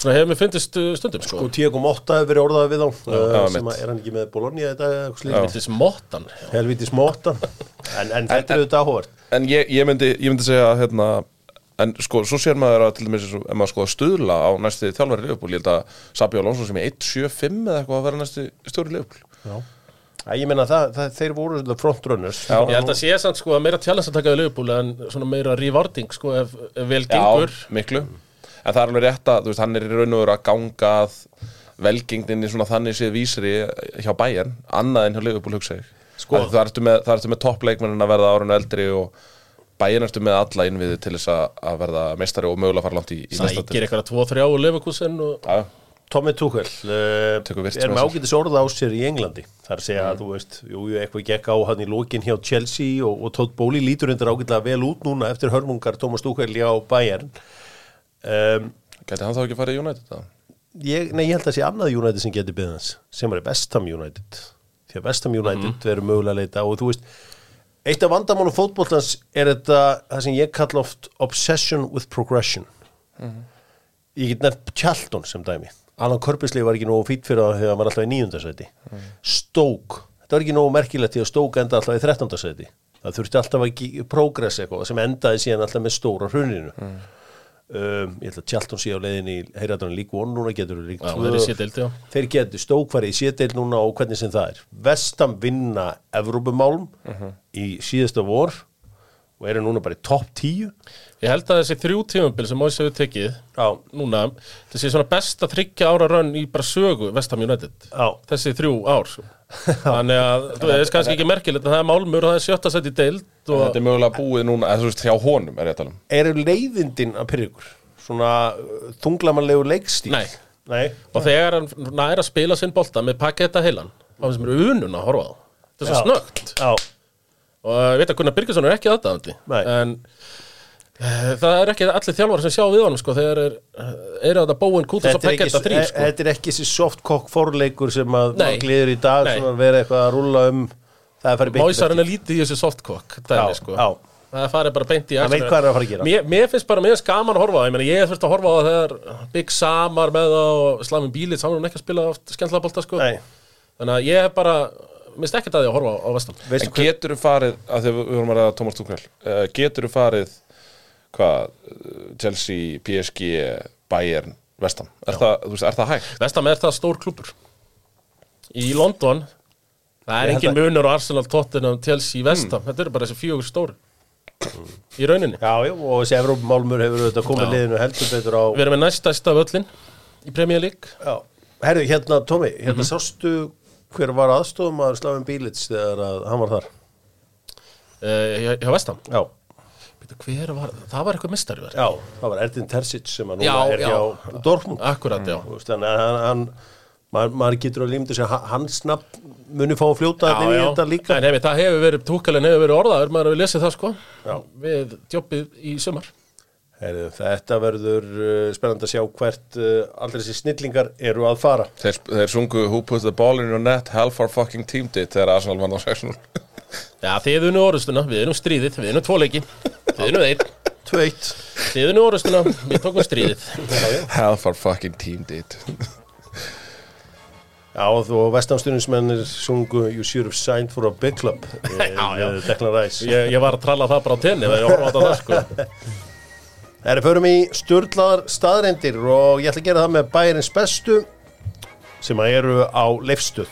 Svona hefur mér fyndist uh, stundum sko. Og 10.8 hefur verið orðað við þá uh, já, sem mitt. að er hann ekki með Bologna þetta eða eitthvað slíkt? Þessi mottan. Helvítið smóttan en, en þetta er auðvitað áhugavert. En ég, ég, myndi, ég myndi segja hérna, En sko, svo sér maður að til dæmis ef maður sko að stuðla á næsti þjálfari Liverpool Ég held að Sabi Alonso sem er 1.75 eða eitthvað að vera næsti stjóri Liverpool. Æ, ég meina það, það, þeir voru the frontrunners Já. Ég held að sé samt sko að meira challenge að taka við Liverpool en svona meira rewarding sko ef, ef vel gengur. Já, miklu En það er alveg rétt að, veist, hann er í raun og veru að ganga að velgengninni svona þannig séð vísri hjá Bayern annað en hjá Liverpool hugsa ég. Sko. það ertu með, það ertu með toppleikmennin að verða árinu eldri og Bayern ertu með alla innviði til þess að, að verða meistari og mögulega fara langt í, í Sækir mestardeild. eitthvað tvo, þrjá og Leverkusen og Já, Tommy Tuchel uh, er með ágætis orða á sér í Englandi. Það er að segja að þú veist, jú, eitthvað gekk á hann í lokin hjá Chelsea og, og Todd Bowley lítur endur ágætlega vel út núna eftir hörmungar Thomas Tuchel hjá Bayern um, Gæti hann þá ekki farið í United? þá? ég, nei, ég held að sé annað United sem getur byggðans sem er Vestham United. Því að Vestham United verður mögulega að leita og þú veist, eitt af vandamálum fótboltans er þetta, það sem ég kalla oft obsession with progression. Ég get nefnt Charlton sem dæmi. Alan Körpisli var ekki nógu fýtt fyrir það þegar hann var alltaf í nýjundasæti mm. Stoke, þetta var ekki nógu merkilegt því að Stoke enda alltaf í þrettandasæti það þurfti alltaf að ge- progress eitthvað sem endaði síðan alltaf með stóra hruninu um, ég ætla að Charlton sé á leiðin í heyraðan lík von núna getur tvö. þeir getur Stoke farið í séteil núna og hvernig sem það er Vestam vinna Evrópumálum í síðasta vor og eru núna bara í topp 10 Ég held að þessi þrjú tímabil sem Moise hefur tekið Já. núna, þessi svona besta þryggja ára rönn í bara sögu Vestham United Já. þessi þrjú ár. Þannig að þú veist kannski ekki merkilegt en það er málmur og það er sjötta sett í deild og Þetta er mögulega búið núna, þú veist, hjá honum er ég að tala um. Eru leiðindin að pyrra ykkur? Svona uh, þunglamanlegu leikstíl Nei. Nei. og þegar hann næra að spila sinn bolta með paketta heilan þá finnst mér unun að horfa á. Það er svo snögt og ég veit að Gunnar Birgisson er ekki aðdæðandi en það er ekki allir þjálfar sem sjá við honum sko, þegar er, er þetta bóin er, ekki, paketta þrý e- sko. þetta er ekki þessi softkokk forleikur sem að gliður í dag Nei. svona vera eitthvað að rúlla um það er farið beint verkið. er lítið í þessu softkokk dæmi, sko. já. það er farið bara beint í Hann veit hvað er að fara að gera. mér, mér finnst bara mér skaman að horfa á það. ég, meina, ég þurfti að horfa á það þegar Big Samar með það og Slavin Bílit hann er ekki að spila oft skemmtilega bolta sko. Nei. þannig að ég hef bara minnst ekkert að því að horfa á, á vestan Veistu En getur þú farið, að því að við vorum að ræða Thomas Tuchel uh, Getur þú farið hvað, Chelsea, PSG Bayern, Vestam er er það hægt? vestan er það stór klubur í London það er engin munur á Arsenal, Tottenham, Chelsea, Vestam þetta eru bara þessi fjögur stóru. Í rauninni. Já, já, og þessi Evrópumálmur hefur auðvitað komið Já. liðinu heldur betur á við erum með næstæsta völlin í Premier League. Já, herðu, hérna, Tómi, hérna Mhm. sástu hver var aðstofum að Slavin Bílits þegar að hann var þar? uh, hjá, hjá Vestam Já, hver var, það var eitthvað mistari verið já, það var Erdin Terzic sem að núna Já, er já. hjá Dortmund. Akkurat, já Þú veist, Þannig að hann, hann maður, maður getur að límdu sem hans nafn muni fá að fljóta Já, já. þetta líka. En hefði, það hefur verið, túkalinn hefur verið orðaður, maður hefur lesið það sko Já. Við djópið í sumar Herðu, þetta verður uh, spennandi að sjá hvert uh, allir þessi snillingar eru að fara. Þeir, þeir sungu Who put the ball in your net Hell for fucking team did þegar Arsenal vann á 6-0 Já, þið unnu orðustuna, við unum stríðið, við unum tvoleiki Þið unum einn, 2-1. þið unum orðustuna, við tókum stríðið Hell for fucking team did Já, og þú vestamstunismennir sungu You should have signed for a big club. Já, já. Deklan Ræs. ég, ég var að tralla það bara á tenni ég horfa á það sko Það er förum í sturlaðar staðreindir og ég ætla að gera það með bæjarins bestu sem að eru á leifstuð.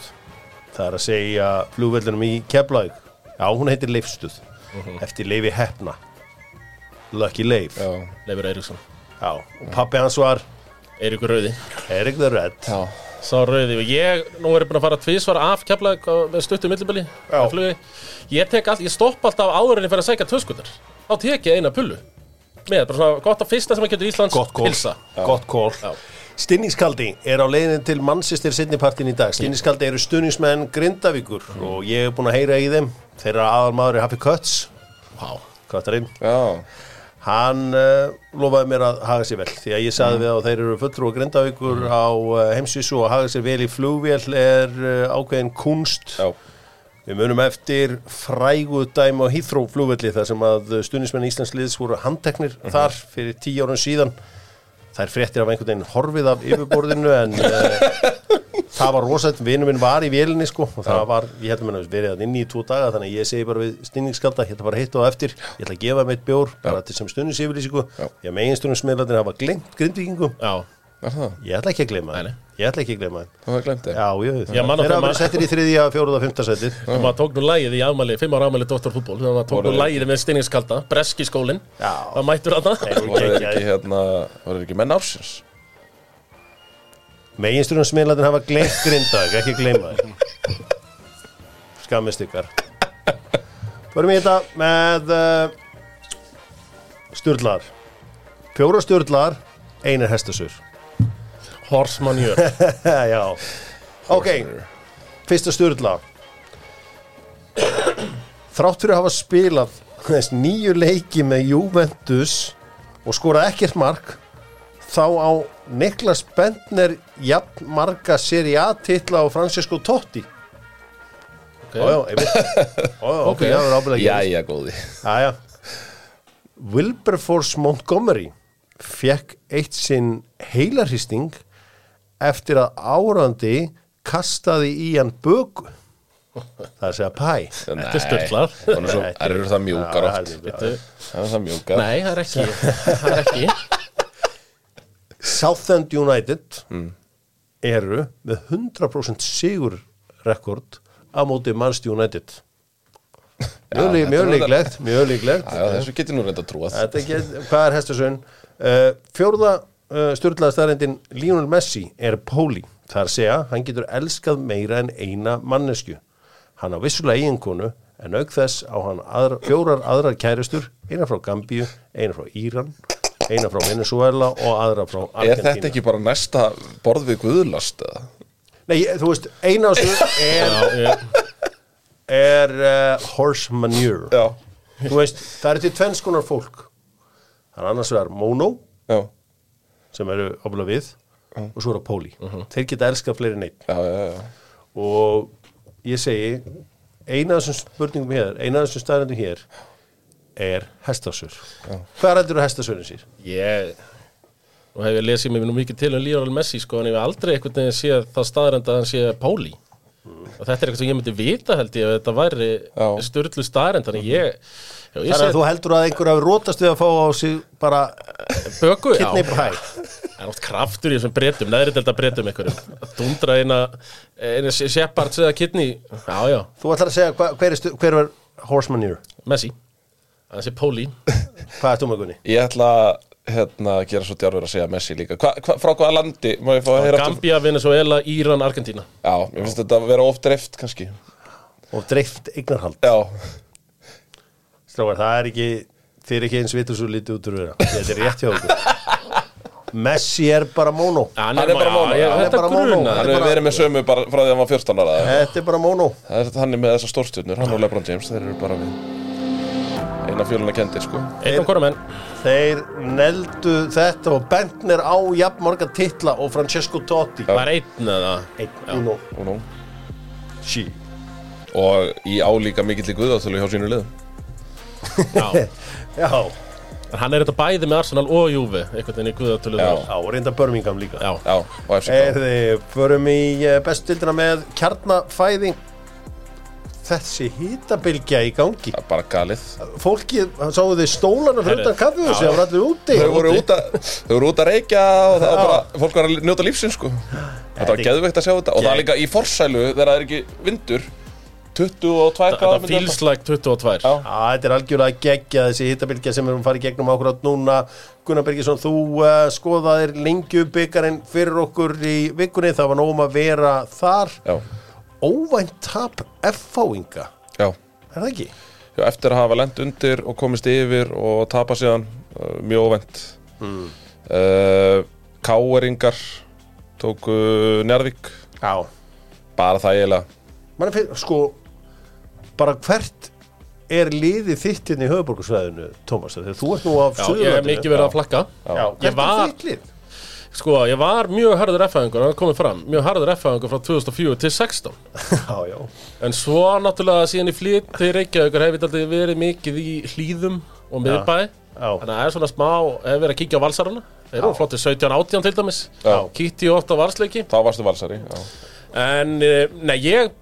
Það er að segja flugvellinum í Keflavík. Já, hún heitir leifstuð. Eftir leifi Heppna. Lucky Leif. Já. Já, Leifur Eiríksson, og pappi hans var Eiríkur Rauði Erik the Red. já Sá Rauði og ég, nú er ég búin að fara tvísvar af keflaðið með stuttu millibili Já. á flugi. Ég tek allt, ég stopp alltaf áður en ég fer að segja töskutar Þá tek ég eina pullu Með, bara svona gott að fyrsta sem að getur Íslands Gott kól. Pilsa Gott kól. Já. Stinningskaldi er á leiðin til Manchester Sydney-partin í dag. Stinningskaldi eru stuðningsmenn Grindavíkur og ég hef búin að heyra í þeim. Þeirra aðalmaður er Happy Cuts. Vá, Köttarinn. Já, Hann uh, lofaði mér að haga sér vel því að ég saði við að þeir eru fulltrú og grindavíkur á uh, heimsvísu og haga sér vel í flugvél er uh, ákveðin kunst já við munum eftir frægu dæmi á Heathrow flugvelli þar sem að stuðnismenn Íslands liðs voru handteknir þar fyrir tíu árum síðan það er fréttir af einhvern veginn horfið af yfirborðinu en uh, það var rosætt, vinur minn var í vélinni sko og það var, ég held að mér verið að inni í tvo daga þannig að ég segi bara við stinningskalda ég ætla bara að hitta á eftir, ég ætla að gefa meitt bjór bara til sem stundins yfirlýsingu. Ég megin stundins smiðlarnir hafa glemt það? Ég ætla ekki að gleyma nei. ég ætla ekki að gleyma þeim Það var glemt þig já, ég, Já, man á þeir hafa að- verið settir í þriðja, fjóruða, fymta setið og maður tók nú lægið í afmæli, fimm ára afmæli Dóttarfútból, þannig að maður tók nú lægið með stinningskalda, breski skólinn Já. það mættur þarna Þeir voru Var ekki hérna Var ekki menn ársins? Meginstjórnum smiðlarnir hafa glemt grindaðeg, ekki gleyma þeir. Skammist ykkar. Förum í þetta með uh, stjórnlar. Fjóra stjórnlar, einar hestasur. Horsmanjör, Já. Ok, fyrsta stjórnla. Þrátt fyrir að hafa spilað þess nýju leiki með Juventus og skorað ekkert mark þá á Niklas Bentner jafn marga Serie A titla á Francesco Totti. Ok. Ó, já, einmitt. Ó, já, ok, já, það er ábyrðað Jæja, góði. Jæja Wilberforce Montgomery fekk eitt sinn heilarhýsting eftir að árandi kastaði í hann bögu það er að pæ. Þetta er sturlað. Það eru það mjúkar oft. það er- Bíddu. Það mjúkar. Nei, það er ekki. Það er ekki. Southend United eru með 100% sigur rekord á móti Manchester United. Mjög, mjög líklegt mjög líklegt. Já, þessu getur nú reynda trúað. Þetta er ekki, hvað er hestasön? Uh, fjórða uh, stjórnlega staðrendin Lionel Messi er póli. Það er að segja, hann getur elskað meira en eina mannesku. Hann á vissulega eiginkonu, en auk þess á hann aðra, fjórar aðrar kærustur, eina frá Gambíu, eina frá Íran, eina frá Venezuela og aðra frá Er Argentína. þetta ekki bara næsta borð við guðlast eða? Nei, þú veist, eina á þessu er, er uh, horse manure. Já, Þú veist, það er til tvenns konar fólk. Það er annars vegar mono, já, sem eru ofla við og svo eru póli. Þeir geta elskað fleiri en einn já, já, já. og ég segi eina af þessum spurningum hér, eina af þessum staðrendum hér er hestasur. Hvað rættur hestasurinn sér? ég Nú hef ég lesið mér nú mikið til um Lionel Messi sko, en ég hef aldrei einhvern veginn séð það staðrend að hann sé Póli og þetta er eitthvað sem ég myndi vita held ég ef þetta væri Já. styrlu staðrend þannig ég Þannig að þú heldur að einhver hafi rótast við að fá á sig bara böku, já. Það er oft kraftur í þessum breytum, neðri delta breytum einhverjum. Dundra eina, eina Shepard eða Kidney. Já, já, Þú ætlar að segja hva, hver, er stu, hver var horse manure? Messi. Það sé Póli. Hvað er Gunni? Ég ætla að hérna, gera svo djárfur að segja Messi líka hva, hva, Frá hvaða landi? Má ég fá að heyra aftur? Gambia, Venezuela, Íran, Argentína. Já, ég finnst þetta að vera oft dreift kannski Og dreift eignarhald. Já, Strákar, það er ekki, þið er ekki eins vitur svo lítið út úr vera. Þetta er rétt hjá okkur. Messi er bara mono. Hann er bara er Þetta mono. grunar. hann er verið með sömu bara frá því að hann var 14 ára? Þetta er bara er hann er með þessar stórstjörnur, hann og Lebron James Þeir eru bara við eina fjöluna kendir sko Einn og hvora menn. Þeir neldu þetta og Bentner á jafn marga titla og Francesco Totti. Það er einn eða. Einn, uno, og, nú. sí. og í álíka mikill í guðátölu hjá sínu liðum Já. Já, En hann er þetta bæði með Arsenal og Juve, einhvern veginn í guðatölu. Já. já, og reynda Birmingham líka. Já. Já, og FCK Erði, förum í eh, bestu dildina með kjarnafæðing. Þessi hýtabilgja í gangi. Það er bara galið Fólkið, sáu þið stólana fyrir Herri, utan kaffið já. það var allir úti. Þau voru út að, þau voru út að reykja og það var bara, fólk var að njóta lífsins sko Þetta var geðveikt að sjá þetta og það er líka í forsælu þegar það er ekki vindur 22 Þetta feels like 22. Já. Já, þetta er algjörlega geggja þessi hittabilgja sem við erum farið gegnum ákvæmt núna. Gunnar Bergesson, þú uh, skoðaðir lengjubyggarinn fyrir okkur í vikunni, það var nógum að vera þar. Já, óvænt tap F-fáinga, já. Er það ekki? Já, eftir að hafa lent undir og komist yfir og tapa síðan uh, mjög óvænt. Mm. uh, Káeringar tóku Njarðvík. Já. Bara það eiginlega Man er fyrir, sko bara hvert er liðið þitt hérna í höfuborgarsvæðinu, Tómas, þegar þú ert nú af Já, ég hef mikið verið að flakka. Já, Ég hvert var- er þitt lið? Sko, ég var mjög harður F-fæðingur, hann er komið fram, mjög harður F-fæðingur frá 2004 til 16. Já, já En svo náttúrulega síðan í flýtt til Reykjavíkur hefur þetta aldrei verið mikið í hlýðum og miðbæ. Já. Þannig að það er svona smá, hefur verið að kíkja á valsarana. Þeir eru flottir 17-18 til dæmis Já. Kitty og 8 varsleiki Þá varstu valsari já. En, eh, nei, ég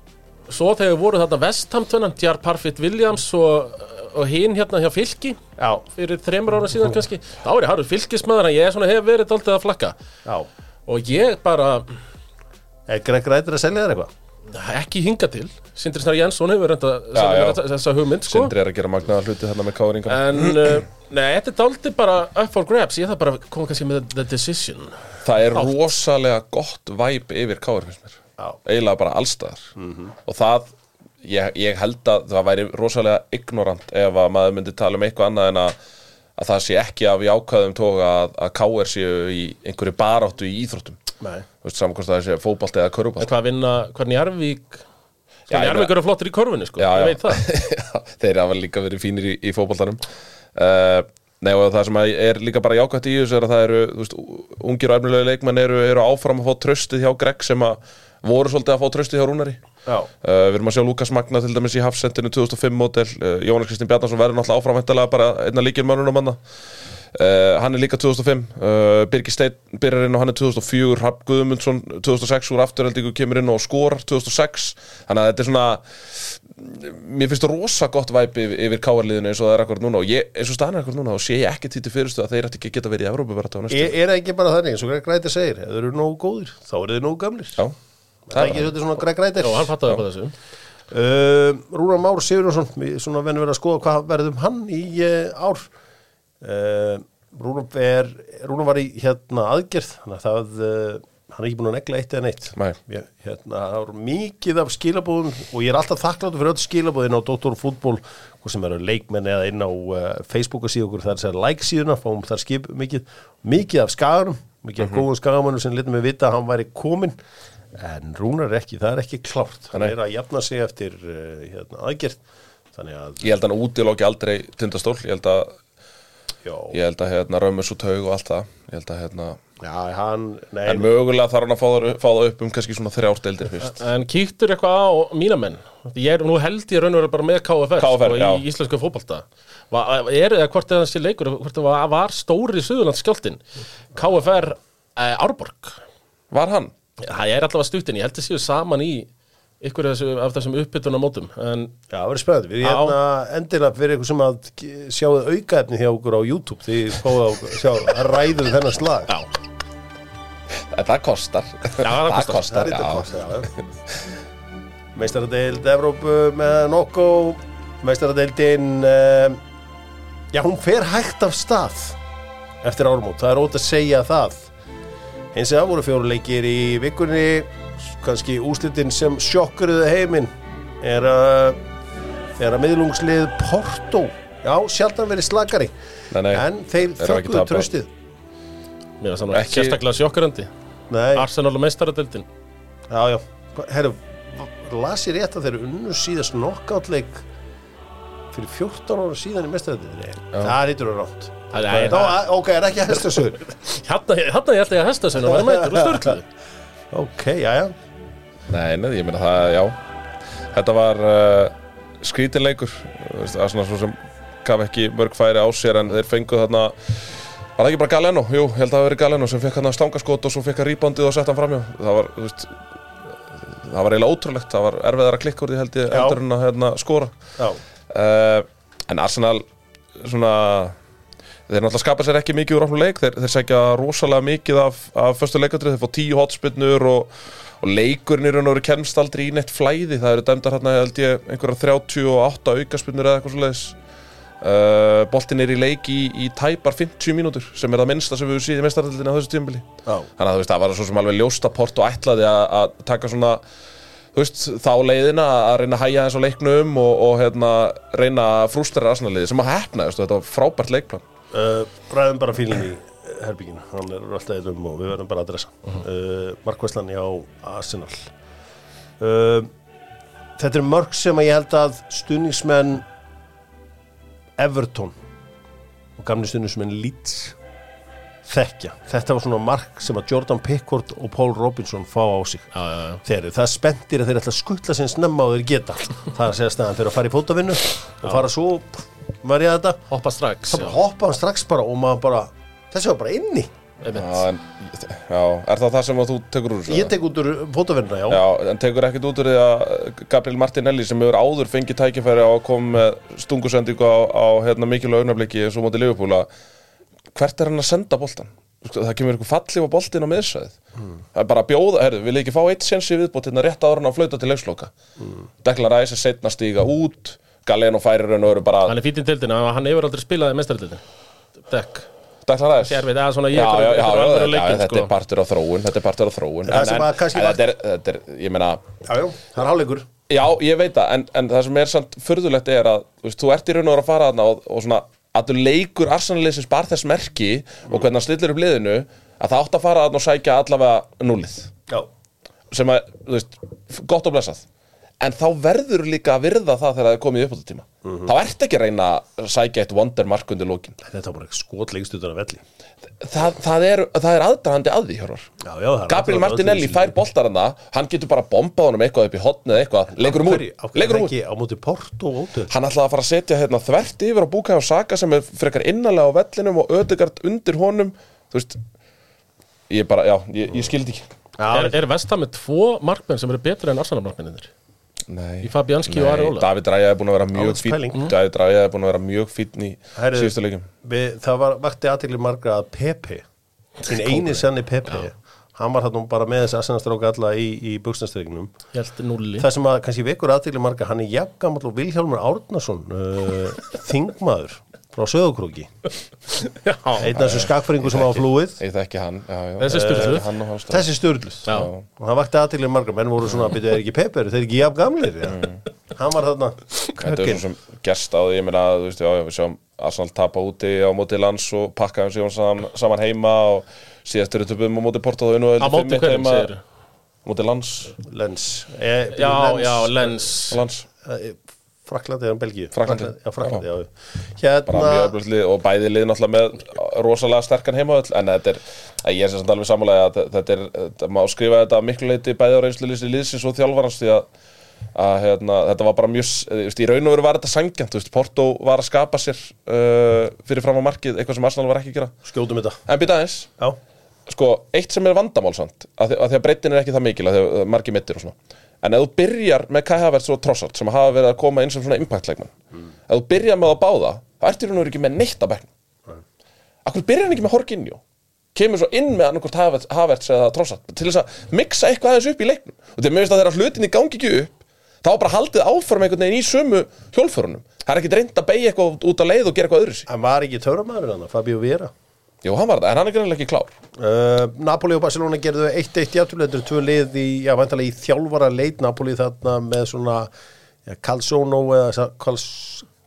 Svo þegar voru þarna Vestham-tönnan Djar Parfit Williams og, og hinn hérna hjá Fylki Já, fyrir þreymur ára síðan kannski þá er ég harður fylkismæður en ég hef verið daldið að flakka. Já. Og ég bara Er Greg Rættir að selja þér eitthvað? ekki hinga til. Sindri Snar Jensson hefur reynda þessa hugmynd sko. Sindri er að gera magnaða hluti þarna með káringar. En uh, nei, þetta er daldið bara up for grabs. Ég þarf bara að koma kannski með the decision. Það er rosalega gott væp yfir Já. Eiginlega bara allstaðar og það, ég, ég held að það væri rosalega ignorant ef að maður myndi tala um eitthvað annað en að, að það sé ekki af jákvæðum tóga að, að káir séu í einhverju baráttu í íþróttum. Saman hvort það sé fótbolti eða körubalt hvað vinna, hvernig Jarvík Já, ég Jarvík eru flottir í korfunni sko, ég veit það. Já, þeir hafa líka verið fínir í, í fótboltanum. Uh, Nei og það sem að er líka bara jákvæmt í þessu er að það eru þú veist, ungir og efnilega leikmenn eru, eru áfram að fá tröstið hjá Greg sem að voru svolítið að fá tröstið hjá Rúnari. Uh, við erum að sjá Lukas Magna til dæmis í Hafsendinu 2005 mótel, uh, Jónas Kristinn Bjarnason verður náttúrulega áframhæntalega bara einna líkil mönnunum manna uh, hann er líka 2005 uh, Birgir Steinn byrjar inn og hann er 2004 Rapp Guðmundsson 2006 úr afturheldingu kemur inn og skorar 2006 þannig að þetta er svona mér finnst það rosa gott væp yfir, yfir káarliðinu eins og það er akkurat núna. Og ég, eins og staðan er akkurat núna og sé ekki til fyrirstu að þeir ætti ekki geta verið í Evrópu bara Er, það ekki bara þannig, eins og Greg Rættir segir Ef þeir eru nógu góðir, þá eru þeir nógu gamlir. Já, Það er ekki þetta svona Greg Rættir og hann fattaði upp á þessu. Uh, Rúnar Már Sigurjónsson Við svona venum verið að skoða hvað verðum hann í uh, ár. Uh, Rúnar, er, Rúnar var í hérna aðgerð Þannig að það uh, Hann er ekki búin að negla eitt eða neitt. Nei. hérna, Það voru mikið af skilabóðum Og ég er alltaf þakkláttur fyrir öll skilabóðin á Dr. Fútból Hvað sem eru leikmenn eða inn á uh, Facebook og síðu okkur Það er sér like síðuna Fáum þar skip mikið Mikið af skaganum Mikið af góðum skagamannum sem litum við vita að hann væri komin En Rúnar er ekki, það er ekki klárt. Hann er að jafna sig eftir uh, hérna, Þannig að ég held að hann útilóki aldrei tindastól, ég held að já, ég held að hérna römmus og taug og allt það. Ég held að hérna já, hann nei, En mögulega þarf hann að fá það, fá það upp um kannski svona þrjárdeildir fyrst. En kíktur eitthvað á mína menn? Ég er nú held ég raun og verið bara með KFR, KFR, sko, já. í íslensku fótbolta. Va- Er eða hvort eða þessi leikur hvort það var, var stóri Suðurlands skjáltin KFR eh, Árborg. Var hann? Það er allavega stuttin, ég held að séu saman í ykkur af þessu- af þessum uppbytuna mótum En Já, það verður spennandi. Við Já. hérna endilega fyrir ykkur sem að sjáu aukaefni hjá okkur á YouTube því sjá ræðum þennan slag. já, það kostar. Já, það kostar. kostar, Það er já. þetta kost, já. Meistaradeild Evrópu með Nokko, meistaradeildin, um, já hún fer hægt af stað eftir ármót, það er ótt að segja það. Hins vegar voru fjóru leikir í vikunni, kannski úslitin sem sjokkuruðu heiminn er að er að miðlungslið Porto, já sjaldan verið slakari, Nei, nei. en þeir tapað. tröstið. mér er saman Ekki- sérstaklega sjokkurandi Nei, Arsenal og meistaradeildin. Já, já, herru, las ég rétt að þeir unnu síðast knockoutleik fyrir 14 ára síðan í mestræðinni Það reytur að rátt Er- ok, er ekki hestasögur Hérna hérna ég held ég að hesta sinna og vera mættur og störtluðu Ok, já, já Nei, nei, ég meina það, já. Þetta var uh, skrítinleikur. Það er svona svo sem gaf ekki mörg færi á sér en þeir fenguð þarna Var það ekki bara Galeno? Jú, ég held að það hafi verið Galeno sem fekk hann stangaskot og svo fekk hann rýbandið og sett hann framjá. Það var, þú veist, það var eiginlega ótrúlegt. Það var erfiðar að klikka úr því held ég eldur en að hérna, skora. Já, uh, en Arsenal svona þeir náttúrulega skapa sér ekki mikið úr opnum leik. Þeir, þeir segja rosalega mikið af, af föstu leikandrið, þeir fá tíu hotspinnur og, og leikurinn í raun og veru kemst aldrei í neitt flæði, það eru dæmdar hérna held ég einhverja 38 aukaspinnur eða eitthvað svo leiðis uh, boltin er í leik í, í tæpar 50 mínútur sem er það minnsta sem við séð í mestaraldinni á þessu tímabili. Já, þannig að þú veist, það var svo sem alveg ljósta port og ætlaði að, taka svona þú veist, þá leiðina að reyna að hæja eins á leiknum og, og hérna, reyna að frústera Arsenal-liði sem að hefna, þetta var frábært leikplan uh, ræðum bara fílinn í herbygginu, hann er alltaf eitthvað og við verðum bara að adressa uh, Markvæslan hjá Arsenal Þetta er mörg sem að ég held að stuðningsmenn Everton og gamli stuðningsmenn Leeds þekkja. Þetta var svona mark sem að Jordan Pickford og Paul Robinson fá á sig. Já, já, já Þeir það spenntir að þeir ætla að skuttla sem snemma og þeir geta. Það er að segja staðan fyrir að fara í fótavinnu og fara svo, var ég að þetta Hoppa strax þá bara hoppa hann strax bara og maður bara þessi var bara inni. Já, en, já, er það það sem að þú tekur úr þessu? Ég tek út úr fótaverna, já. Já, en tekur ekkert út úr því að Gabriel Martinelli sem hefur áður fengið tækifæri á að koma með stungusendingu á, á hérna, mikilvæg augnabliki eins og móti Liverpool að hvert er hann að senda boltan? Sko, Það kemur eitthvað fallið á boltin á miðsvæðið Það er bara að bjóða, herðu, vil ekki fá eitt sensi viðbót hérna rétt ára hann að flauta til leiksloka mm. Dekla Ræs er setna stíga út Galeno færir raun og eru bara Hann er fítinn tildin, hann hefur aldrei spilað í mestaratildin Dekk Dekla Ræs Sérveit, eða svona ég Já, já, já, já, já, leikin, þetta er partur á þróun Þetta er partur á þróun. Það En, sem að kannski þetta, er, þetta er, ég meina Já, já, það er hálfleikur. Já, ég veit það, en, en það sem er samt furðulegt er að þú, veist, þú ert í raun og veru að fara þarna og, og svona að þú leikur Arsenal-liðsins bara þess merki og hvernig hann stillir upp liðinu að það átt að fara þarna og sækja allavega Já. sem að, þú veist, gott og blessað en þá verður líka að virða það þegar það er komið upp á þetta tíma þá ert ekki að reyna að sækja eitt wondermark undir lókin Þetta var bara skotleikst utan að velli. það, það, er, það er aðdrahandi að því, hjörvar. Já, já, það er Gabriel Martinelli að fær boltar hann hann getur bara bombað honum eitthvað upp í hotn eða eitthvað. Leikur um úr, um úr ekki á móti Porto og ótöð. hann ætlaði að fara að setja hérna, þvert yfir á Búkæði og Saka sem er frekar innanlega á vellinum og ödegard undir honum. Þú veist ég bara, já, ég, ég skildi ekki. Er, er Vestham með tvo markmenn sem eru betri en Arsenal markmenninir? Nei, Í Fabianski og Ari Óla? David Ræja er búin að vera mjög fín pæling. David Ræja er búin að vera mjög fín í síðustu leikum það var vakti aðtegli margra að Pepe, hinn eini sanni Pepe, hann var þarna bara með þess aðsennastráka alla í, í nulli Það sem að kannski vekur aðtegli margra, hann er jafngamall og Vilhjálmur Árnason, uh, þingmaður frá Söðukrúki. Já, Einn af þessu skakfæringu sem á flúið. Ég þekki hann já, já. Þessi. Eh, Hann og það vakti aðtegli margra, menn voru svona, byrjuð er ekki Pepe, eru þeir ekki jafn gamlir? Ja. Hann var þarna, Þetta er kökinn. svo sem gerst á því, ég meina, þú veist, já, já, við sjáum Arsenal tapa úti á móti lands og pakka þeim síðan saman, saman heima og síðast eru töpum á móti Porto á móti hverjum segir Á móti lands, Lens. Eh, Já, Lens. já, Lens lands Eh, Fraklandi eða Belgíu? Frakklandi. Já, Fraklandi, já, mjög Hérna, lið og bæði lið náttúrulega með rosalega sterkan heimavöll en þetta er, ég er sem sagt alveg samanlega að þetta er, þetta má skrifa þetta miklu leiti bæði á reynslu lýsi liðsins og þjálfarans því að, að hérna, þetta var bara mjög, veist, í raun og veru var þetta sangjant, Porto var að skapa sér uh, fyrir fram á markið, eitthvað sem Arsenal var ekki að gera. Skjótum þetta. En býta aðeins, Já, sko, eitt sem er vandamálsamt að, því- að breytin er ekki það mikil að margir mittir og svona en ef þú byrjar með Kai Havertz og Trossard sem hafa verið að koma inn sem svona impactleikmann ef þú byrjar með að báða þá ertu í raun og veru ekki með neitt að bekknum. Akkur byrjar hann ekki með Horkinjó kemur svo inn með annarkvort Havertz, eða Trossard til þess að mixa eitthvað aðeins upp í leiknum. Og þegar mér finnst að þeirra hlutinni gangi ekki upp þá er bara haldið áfram einhvern veginn í sömu hjólförunum. Það er ekkit reynd að beigja eitthvað út á leið og gera eitthvað öðru Jú, hann var það, en hann er greinlega ekki klár. Uh, Napoli og Barcelona gerðu 1-1 játtulendur tvö lið í, já, vantarlega í þjálfara leit. Napoli þarna með svona já, Calzone eða Cals,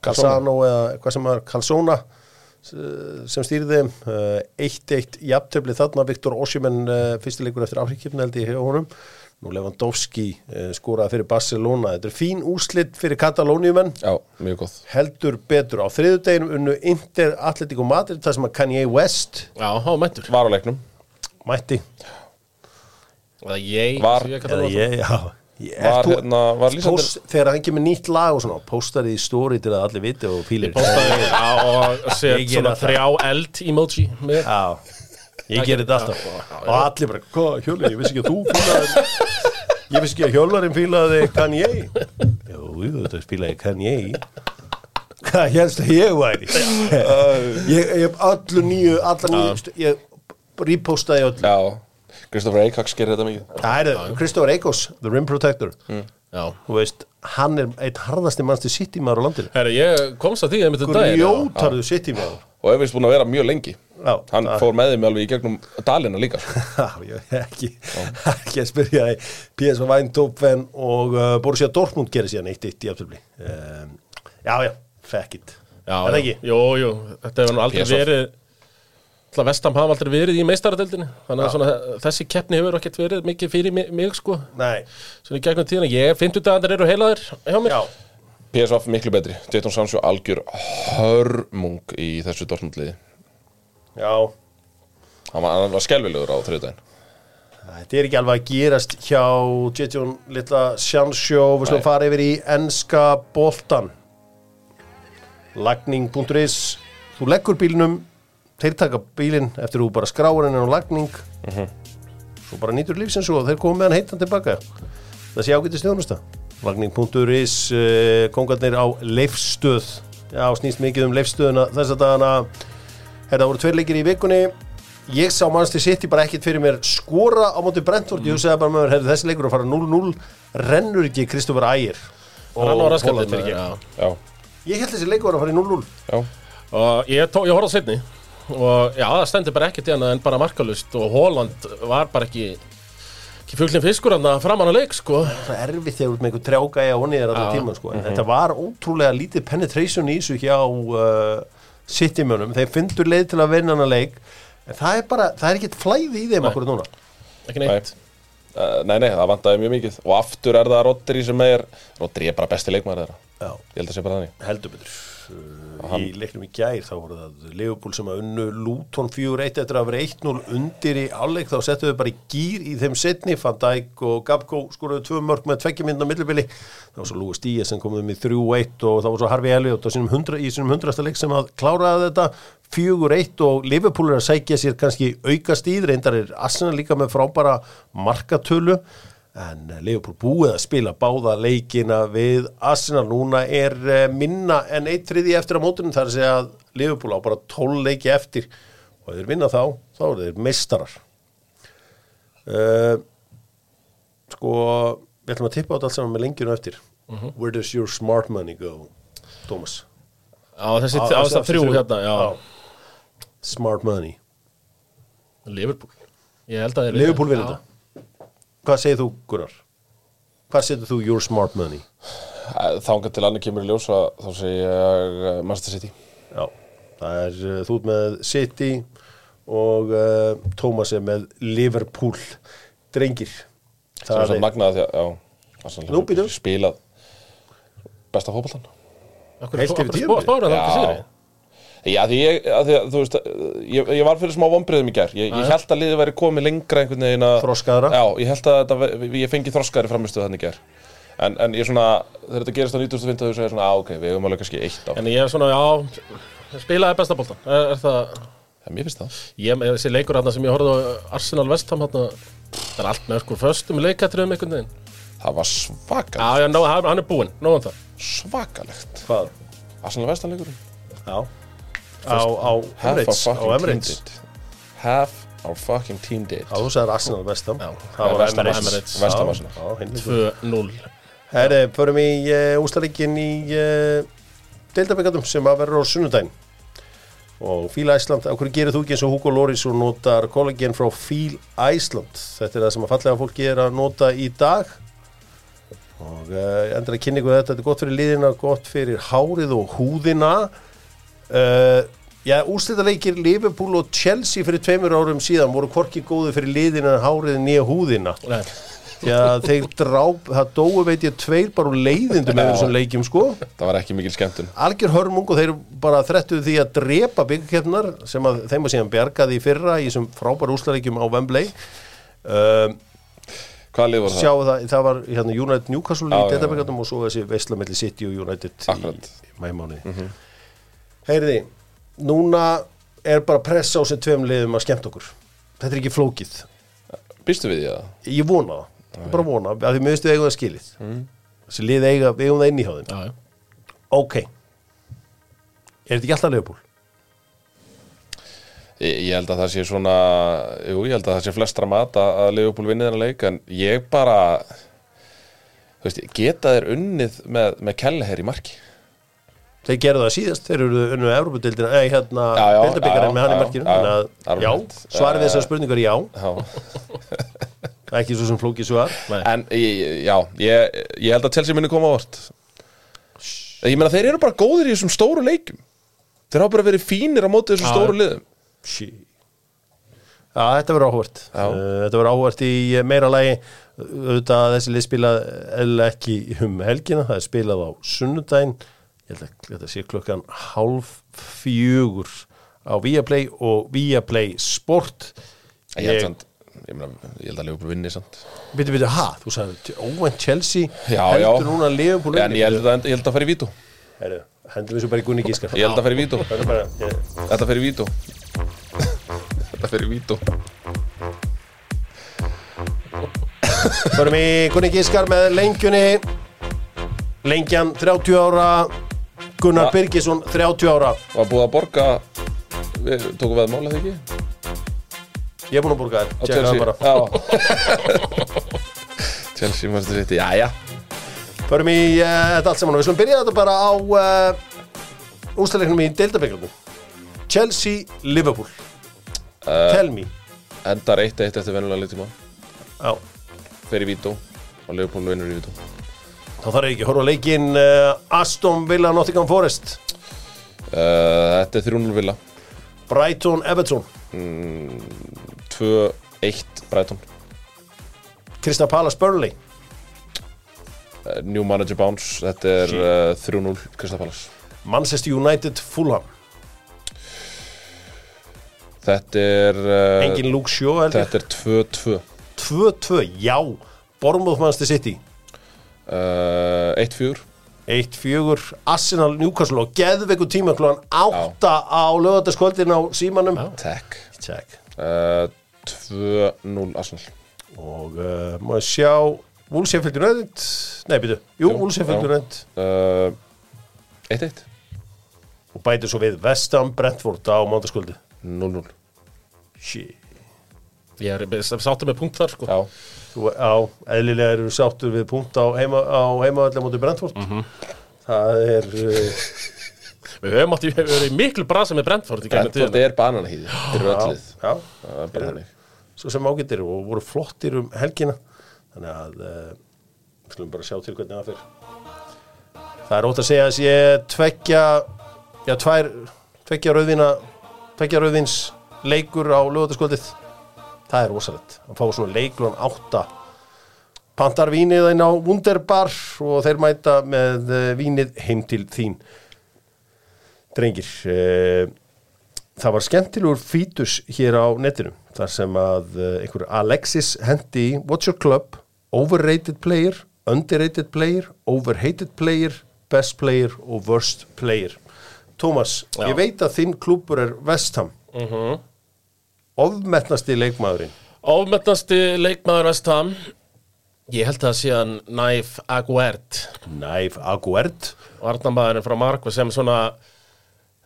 Calzano eða hvað sem var Calzona sem stýrði þeim. Uh, 1-1 jafntöfli þarna Viktor Osimhen uh, fyrstileikur eftir afrikkipni held ég hjá honum nú Lewandowski uh, skoraði fyrir Barcelona. Þetta er fín úslit fyrir Katalóniumenn Já, mjög góð heldur betur. Á þriðudeginum unnu Inter Atletico Madrid þar sem að Kanye West Já, há mættur. Var á leiknum. Mætti. Eða ég, Var- ég eða það. ég, já. Ég- Var, þú- hérna, var lýsandi Post, þegar hann kemur nýtt lag og svona postar í story til að allir viti og fílir Postaði, já, og set Ég geri svona það. þrjá eld emoji með. Já, ég gerir þetta alltaf. Og allir bara, hvað, Hjörli, ég vissi ekki að þú fílaði ég vissi ekki að Hjörlarinn fílaði Kanye. Jú, jú, þetta fílaði Kanye. Hvað helst að ég væri? Ég ég hef öllu nýju allar nýju, ég repostaði öllu. Já, Kristoffer Eikax gerir þetta mikið. Það er Kristofur Eikos, The Rim Protector. Já. Þú veist, hann er einn harðasti mannstu City maður á landinu. Herra, ég komst að því að mitt um daginn. Grjótarðu City maður. Og hefist búin að vera mjög lengi Já, Hann það- fór með þeim alveg í gegnum dalina líka. Já, ég er ekki, ekki að spyrja PSV Eindhoven og uh, Borussia Dortmund gerir síðan 1-1 í afturblí um, Já, já, fuck it. Já, Er það já. ekki? Jú, jú, þetta hefur aldrei PSV. verið Það vestam hafa aldrei verið í meistaradeldinni Þannig að svona, þessi keppni hefur ekkert verið mikið fyrir mig, mig sko. Nei, Svona í gegnum tíðina, ég, 50 dagar eru heilaðir hjá mér. Já, PSV miklu betri. Dayton Sancho algjör hörmung í þessu Dortmundliði já. Hann var, hann var skelvilegur á þriðdæðin Þetta er ekki alveg að gerast hjá Jetjón litla sjansjó Við slum fara yfir í enska boltan Lagning.is Þú leggur bílnum þeir taka bílinn eftir þú bara skráir henni á lagning. Svo bara nýtur lífsins og þeir koma með hann heitan tilbaka. Það sé ágætist þjónusta. Lagning.is uh, kongarnir á leifstöð já, snýst mikið um leifstöðuna þess að dagana þetta voru tveir leikir í vikunni. Ég sá mannstu sitt bara ekkit fyrir mér skora á móti Brentford, ég hugsaði bara með mér hefði þessi leikur að fara 0-0 rennur ekki Kristoffer Ægir ég held þessi leikur var að fara í 0-0 já. Og ég, ég horfði á setni Og já, það stendur bara ekkert í hana en bara markalust Og Holland var bara ekki Ekki fuglinn fiskur hann að framan að leik sko. Það er erfitt þegar út með einhver trjáka í að honni er alltaf tíma sko. en þetta var ótrúlega lítið penetration í þessu hjá uh, City-mönum þeir fyndur leið til að vinna hana leik en það er bara, það er ekkert flæði í þeim Nei. okkur núna. Ekki neitt. Uh, nei, nei, það vantaði mjög mikið. Og aftur er það Rodri sem er Rodri er bara besti leikmaður þeirra. Já. Ég held að sé bara þannig. Heldur betur uh, í leiknum í gær þá voru það Leopold sem að unnu Luton 4-1 eftir að vera 1-0 undir í áleik þá settu við bara í gýr í þeim setni Van Dijk og Gabko skoruðu tvö mörg með tveggjamindna millibili. Þá var svo Lúi Stíja sem komið með 3-1 og þá var svo Harfi Elliot sínum 100, í sínum 100. leik sem að kláraði þetta 4-1 og Liverpool er að sækja sér kannski auka stíð, reyndar er Arsenal líka með frábæra markatölu en eh, Liverpool búið að spila báða leikina við Arsenal. Núna er eh, minna en eitt þriði eftir á mótunum þar segja að Liverpool á bara 12 leiki eftir. Og ef þeir vinna þá, þá eru þeir meistarar. Uh, sko við ætlum að tippa á þetta allt saman með lengjuna eftir. Where does your smart money go Thomas? Á þessi, Á- á á þess þessi þrjú hérna, já, Smart money. Liverpool. Ég held að þeir Liverpool vinna. Já. þetta Hvað segir þú Gunnar? Hvað setur þú your smart money? Þángar til annir kemur í ljós að Þá segi ég uh, Manchester City Já, það er uh, þú með City og uh, Thomas er með Liverpool drengir er Það svo er magnað því að Spilað Besta tímabilið. spáir það ekki Já. Já, því ég, að því að, þú veist, ég, ég var fyrir smá vombriðum í gær. Ég, ég held að liðið væri komið lengra einhvern veginn að Þroskaðra. Já, ég held að ve- ég fengi þroskaðri framistuð þannig gær. En, en ég svona, þegar þetta gerist á 90.50 þú segir svona, á ok, við hefum alveg kannski eitt á En ég er svona, já Spilaði besta boltan Er, er það Já, mér finnst það. Ég, þessi leikur hérna sem ég horfði á Arsenal Vestham hérna Það er allt með sko föstum leikatriðum einhvern veginn. Það var svakalegt, Já, já, ná, hann er búinn, nóðan það. Svakalegt. Hvað? Arsenal vestanleikurinn Já Á, á Emirates, á Emirates. Half our fucking team did Já, þú sagðir Arsenal vestam. Það var Emirates. Vestam Arsenal. já, heimleikur. 2-0 Herri, förum í uh, úslaríkin í uh, deildabekatum sem að verður á sunnudaginn og Fíl Æsland, á hverju gerir þú ekki eins og Hugo Loris og notar kollagen frá Fíl Æsland þetta er það sem að fallega fólki er að nota í dag og uh, endur að kynningu þetta, þetta er gott fyrir liðina gott fyrir hárið og húðina uh, já, úrslitaleikir Liverpool og Chelsea fyrir tveimur árum síðan voru hvorki góði fyrir liðina hárið nýja húðina. Nei, Já, þeir dráp, það dóu veit ég tveir bara úr leiðindum með þessum leikjum sko. Það var ekki mikil skemmtun. Algjör hörmung og þeir bara þrettuðu því að drepa byggkeppnar sem að þeim var síðan bjargaði í fyrra í þessum frábæra úslaríkjum á Wembley. Um, Hvaða lið voru það? sjáu það, það var hérna United Newcastle í já, detabyggjum og svo þessi Vestlamelli City og United Akkurat. í mæmáni mm -hmm. Heyriði, núna er bara press á sem tveim liðum að skemmt okkur. Þetta er ekki flókið. Býstu við því að ég vona það, ég bara vona að því minnstu eigum það skilið. Þessi lið eiga, eigum það inn í hjá þeim. Já, já. Ok. Er þetta ekki alltaf Leopold? Ég, ég held að það sé svona Jú, ég held að það sé flestra mat að, að Leopold vinni þennan leik En ég bara veist, geta þeir unnið með, með Kelleher í marki þeir gerðu það síðast, þeir eru unnu Evropadildina, eða hérna já, með hann í markinu. þannig að, já, svarið Eh, þessar spurningar er já. ekki svo sem flókið svar. En já, ég, ég held að Chelsea muni koma á vort Ég meina þeir eru bara góðir í þessum stóru leikum Þeir hafa bara verið fínir á móti þessum stóru liðum. Já, þetta verður áhvert uh, Þetta verður áhvert í eh, meira lagi. Auðvitað að þessi lið spila eða ekki um helgina, það er spilað á sunnudaginn, ég held að sé klukkan hálf fjögur á Viaplay og Viaplay Sport. Ég held, samt, ég, meina, ég held að Leopold vinni samt. Bitu, bitu, ha, þú sagði óvænt Chelsea. Já, heldur já. núna Leopold En ég held að, ég held að fara í Herru, hendur við svo bara í Gunni Gískar Ég held að í Það er bara, ég, Þetta fer í vító. Þetta fyrir vító. Förum í Gunni Gískar með lengjunni. Lengjan 30 ára Gunnar Birgisson 30 ára. Var búið að borga Við tókum veð mála þegar ekki? Ég er búin að borga þér. Tjekka það bara. Já. Chelsea Manchester City, jæja. Förum í uh, þetta allt saman. Og við skulum byrja þetta bara á uh, ústæðleiknum í deildabyggjum Chelsea, Liverpool. Uh, Tell me. Endar 1-1 eftir venjulega litíma Já, Fyrir vító. Og Leopold vinnur í vító þá þarf ég ekki að horfa á leikinn uh, Aston Villa, Nottingham Forest. Uh, Þetta er 3-0 villa. Brighton, Everton. 2-1 Brighton. Crystal Palace, Burnley. Uh, New Manager Bounce Þetta er uh, 3-0 Crystal Palace. Manchester United, Fulham. Þetta er uh, Engin Luke Shaw held ég. Þetta er 2-2 2-2, já. Bournemouth Manchester City 1-4 1-4, Arsenal, Newcastle og geðveiku tíma klúan 8 á lögataskvöldin á símanum. Tech Check. uh, 2-0 Arsenal. Og uh, maður sjá Wolfsefeld United? Nei, byrju, jú. United. Uh, 1-1 og bætir svo við Vestam Brentford á mándaskvöldi 0-0 Shit. Ég er sáttu með punkt þar sko. Já, Þú, á, eðlilega eru sáttur við punkt á heima, á heimavalli á móti Brentford. Það er uh, Við höfum átti, við höfum verið í miklu brasa með Brentford í gegnum Brentford er bananahýði er svo sem ágættir og voru flottir um helgina. Þannig að uh, við skulum bara sjá til hvernig það fyrir það er ótt að segja að sé tveggja já, tvær, tveggja rauðina tveggja rauðins leikur á lögataskvöldið það er rosalegt að fá svona leiklun átta pantar vínið inn á Wunderbar og þeir mæta með eh, vínið heim til þín drengir eh, það var skemmtilegur fítus hér á netinu þar sem að uh, einhver Alexis hendi What's your club? Overrated player, underrated player, overhated player, best player og worst player. Tómas, ég veit að þinn klúpur er Vestham. Mm Ofmetnasti leikmaðurinn. Ofmetnasti leikmaður Vestham Ég held að sé hann Naif Aguert Næf Aguert. Varnamaðurinn frá Markva sem svona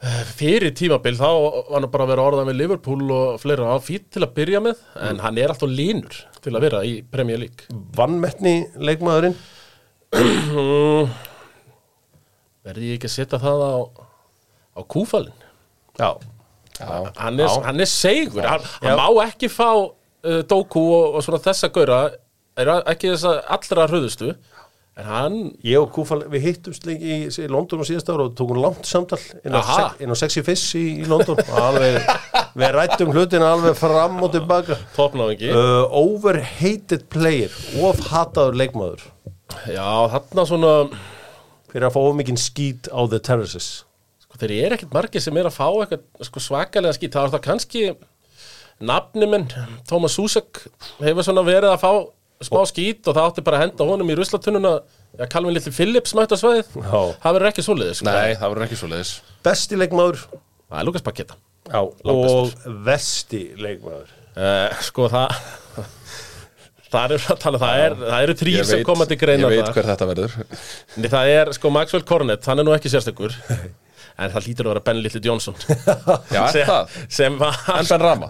eh, fyrir tímabil þá var hann bara að vera orðað með Liverpool og fleira á fýtt til að byrja með en hann er alltaf línur til að vera í Premier League Vannmetni leikmaðurinn. Verði ég ekki að setja það á, á kúfalinn Já. Hann er, hann er segur hann, hann má ekki fá uh, Doku og, og svona þessa gaura. Er ekki þess að allra hröðustu? En hann Ég og Kúfal, við hittumst lengi í, í London á síðast ára og tókum langt samtal inn á, inn á Sexy Fish í, í London. Og alveg, við rættum hlutina alveg fram og tilbaka. Uh, Overhated player of hataður leikmaður. Já þarna svona fyrir að fá of mikinn skít á the terraces sko, þeir eru ekkert margir sem er að fá eitthvað sko, svakalega skýt. Það var það kannski nafni minn Thomas Susek hefur svona verið að fá smá skít og það átti bara að henda honum í ruslatununa. Já, Calvin Little Phillips mætti á svæðið. Já. Það verður ekki svoleiðis sko. Nei, það verður ekki svo leiðis Besti leikmaður? Það er Lukas Paketa Já, og vesti leikmaður? Uh, Sko það Það er að tala, það, er, það eru þrýr sem koma til greina Ég veit hver þetta verður. Nei, Það er sko Maxwell Cornet, hann er nú ekki sérstakur En það lítur að vera Ben Little Johnson. Já, er sem, það? sem var En Ben Rama?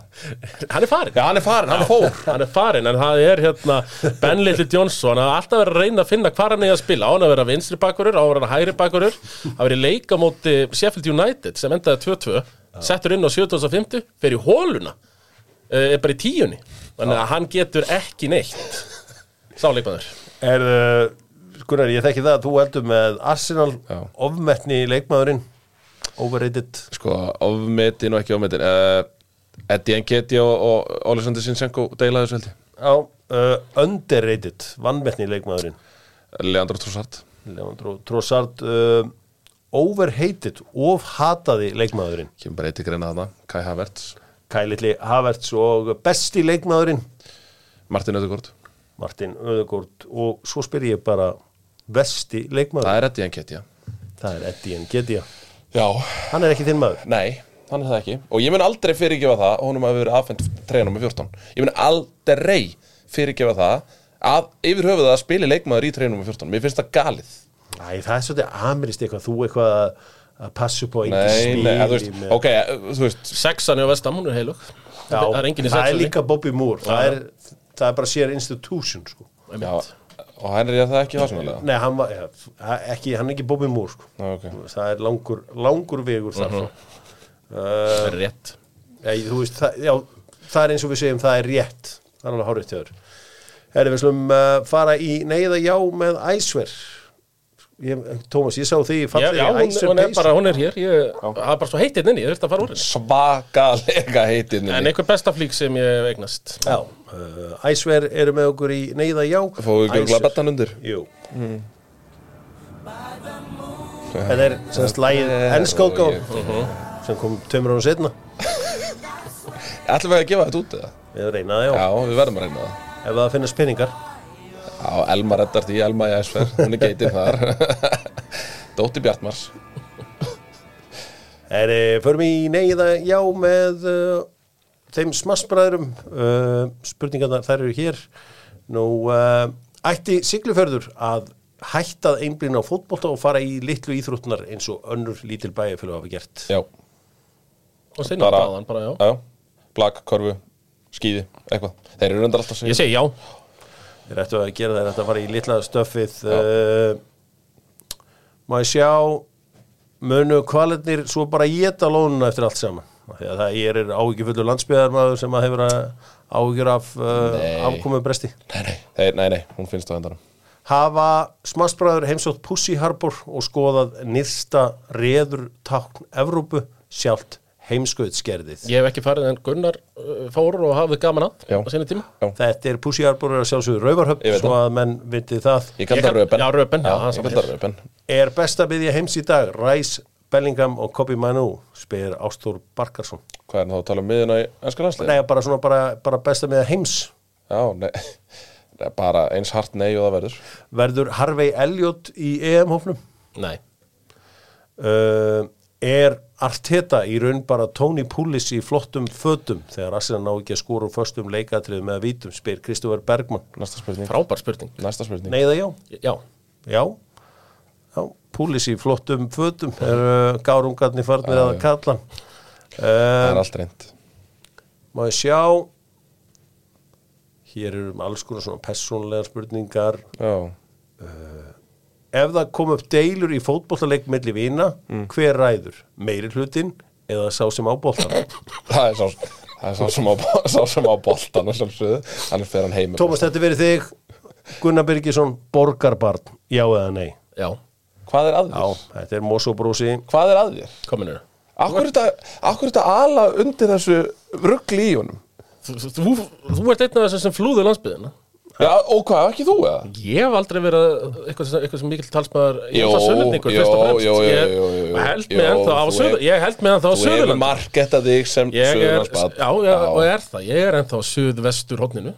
Hann er farin Já, hann er farin, hann er fór. Hann er farin, en það er hérna Ben Little Johnson, hann er alltaf verið að reyna að finna hvað hann er að spila, á hann að vera vinstri bakurur á hann að hægri bakurur, það verið leika móti Sheffield United sem endaði 2-2 settur inn á 750 fer í hóluna, eh, er bara í tíunni. Þannig að hann getur ekki neitt sáleikmaður Er, uh, Gunnar, ég þekki það að þú heldur með Arsenal Já. ofmetni leikmaðurinn Overrated. Sko, ofmetin og ekki ofmetin uh, Eddie Nketi og, Oleksandr Sinchenko deilaðu þessu heldi Já, uh, underrated vannmetni leikmaðurinn. Leandro Trossard. Leandro Trossard uh, overhated of hataði leikmaðurinn. Kemur bara eitthvað greina þarna Kai Havertz. Kælitli Havertz og besti leikmaðurinn. Martin Ödegård Martin Öðegård og svo spyr ég bara besti leikmaður? Það er Eddie Nketi, já. Það er Eddie Ngedia Já, hann er ekki þinn maður. Nei hann er það ekki. Og ég mun aldrei fyrirgefa það að honum hafi verið afhengt treyja nummer 14 Ég mun aldrei fyrirgefa það að yfir höfuð að spili leikmaður í treyja nummer 14 Mér finnst það galið. Æ, það er svolítið amirist eitthvað, þú eitthvað að- að passa upp á engin Nei, nei, að þú veist, með- ok, þú veist. Sexan hjá Vestam, hún er heilug. Já, Það er það er líka Bobby Moore. Það Já. er, það er bara sér institution sko. Já, og Henry er það ekki farsmjölega Nei, hann, var, ja, ekki, hann er ekki Bobby Moore sko. Já, ok. það er langur, langur vegur þar frá Það er rétt. Ja, þú veist, það, já, það er eins og við segjum það er rétt, það er alveg hárið til þér. Herri, við slum uh, fara í neyða já með æsver. ég, Tómas, ég sá því Já, já í hún, hún er bara, hún er hér. Ég, Það er bara svo heitinn inni, ég þurfti að fara úr henni. Svakalega heitin En einhver besta flík sem ég eignast. Já, uh, æsver eru með okkur í neyða já. Fóðu ekki okkur betan undir? Jú. Þetta er semst lægið ennskóðgáð sem kom tveimur ára setna Ætlum við að gefa þetta út eða? við reynaði já, Já, við verðum að reyna það. Ef það finnast penningar Já, Elma reddar því, Elma í æsfer Hún er geitin þar. Dótti Bjartmars. Er, förum í neyða já með uh, þeim smassbræðurum uh, spurningarna þær eru hér. Nú uh, ætti Siglufjörður að hættað einblinn á fótbolta og fara í litlu íþróttunar eins og önnur lítil bæjarfélag hafa gert? Já, Og sinna bara, báðan, bara já. Já Blag, korfu, skíði, eitthvað. Þeir eru reyndar alltaf að Ég segja segi já þeir ættu að gera þeir ættu að fara í litla stöffið uh, má ég sjá munu kvaletnir svo bara geta lónuna eftir allt saman? Að það er áhyggjufullur landsbyðarmaður sem að hefur áhyggjur af uh, Nei. afkomu bresti. Nei, nei, Þeir, nei, nei, hún finnst á hendarum hafa smassbræður heimsótt Pussy Harbor og skoðað nýrsta reður tákn Evrópu sjálft heimskautsgerðið. Ég hef ekki farið en Gunnar uh, fór og hafði gaman að Já. á sinni tíma Þetta er er að sjálfsögðu Rauvarhöfn svo að menn vitið það. Ég kallar kann- röpen Já, Röpen, já, er samt kallar hér. röpen Er best að byggja heims í dag Rice, Bellingham og Kobi Manu spyr Ástór Barkarsson. Hvað er það að tala um miðuna í ennska landsliði? Nei, bara svona bara, bara best að byggja heims. Já, nei Nei, Bara eins hart nei og það verður Verður Harvey Elliot í EM-hófnum? Nei uh, er Arteta í raun bara Tony Pullis í flottum fötum þegar Arsenal ná ekki að skora úr föstum leikatrið með vítum, spyr Kristofur Bergman Næsta spurning. Frábær spurning. Næsta spurning. Neiða já, Já. Já. Já, Pullis í flottum fötum. Er uh, gárungarnir farnir að kalla. Það er uh, allt reynd má ég sjá? Hér eru alls konar svona persónlegar spurningar. Já ef það kom upp deilur í fótbollaleik milli vina, hver ræður? Meiri hlutin eða sá sem á boltan Það er sá, það er sá sem á, sá sem á boltan og sjálfsögðu, hann heim Tómas, þetta er verið þig. Gunnar Birgisson, borgarbarn. Já eða nei? Já. Hvað er að já, þetta er Mosobrúsi Hvað er að þér? Kominur Akkur er þetta, ala undir þessu ruggli í honum? Þú, þú, þú ert einn af þessum sem flúðu landsbyðina Já, og hvað, ekki þú eða? Ég hef aldrei verið eitthvað, eitthvað sem mikill talsmaður Ég held það sunnendingur fyrst og fremst. Ég held mig ennþá á hef- Ég held mig ennþá á Þú hefur markettað þig sem Ég er, Suðurlandsbad já, já, og er það. Ég er ennþá á suðvestur hodninu.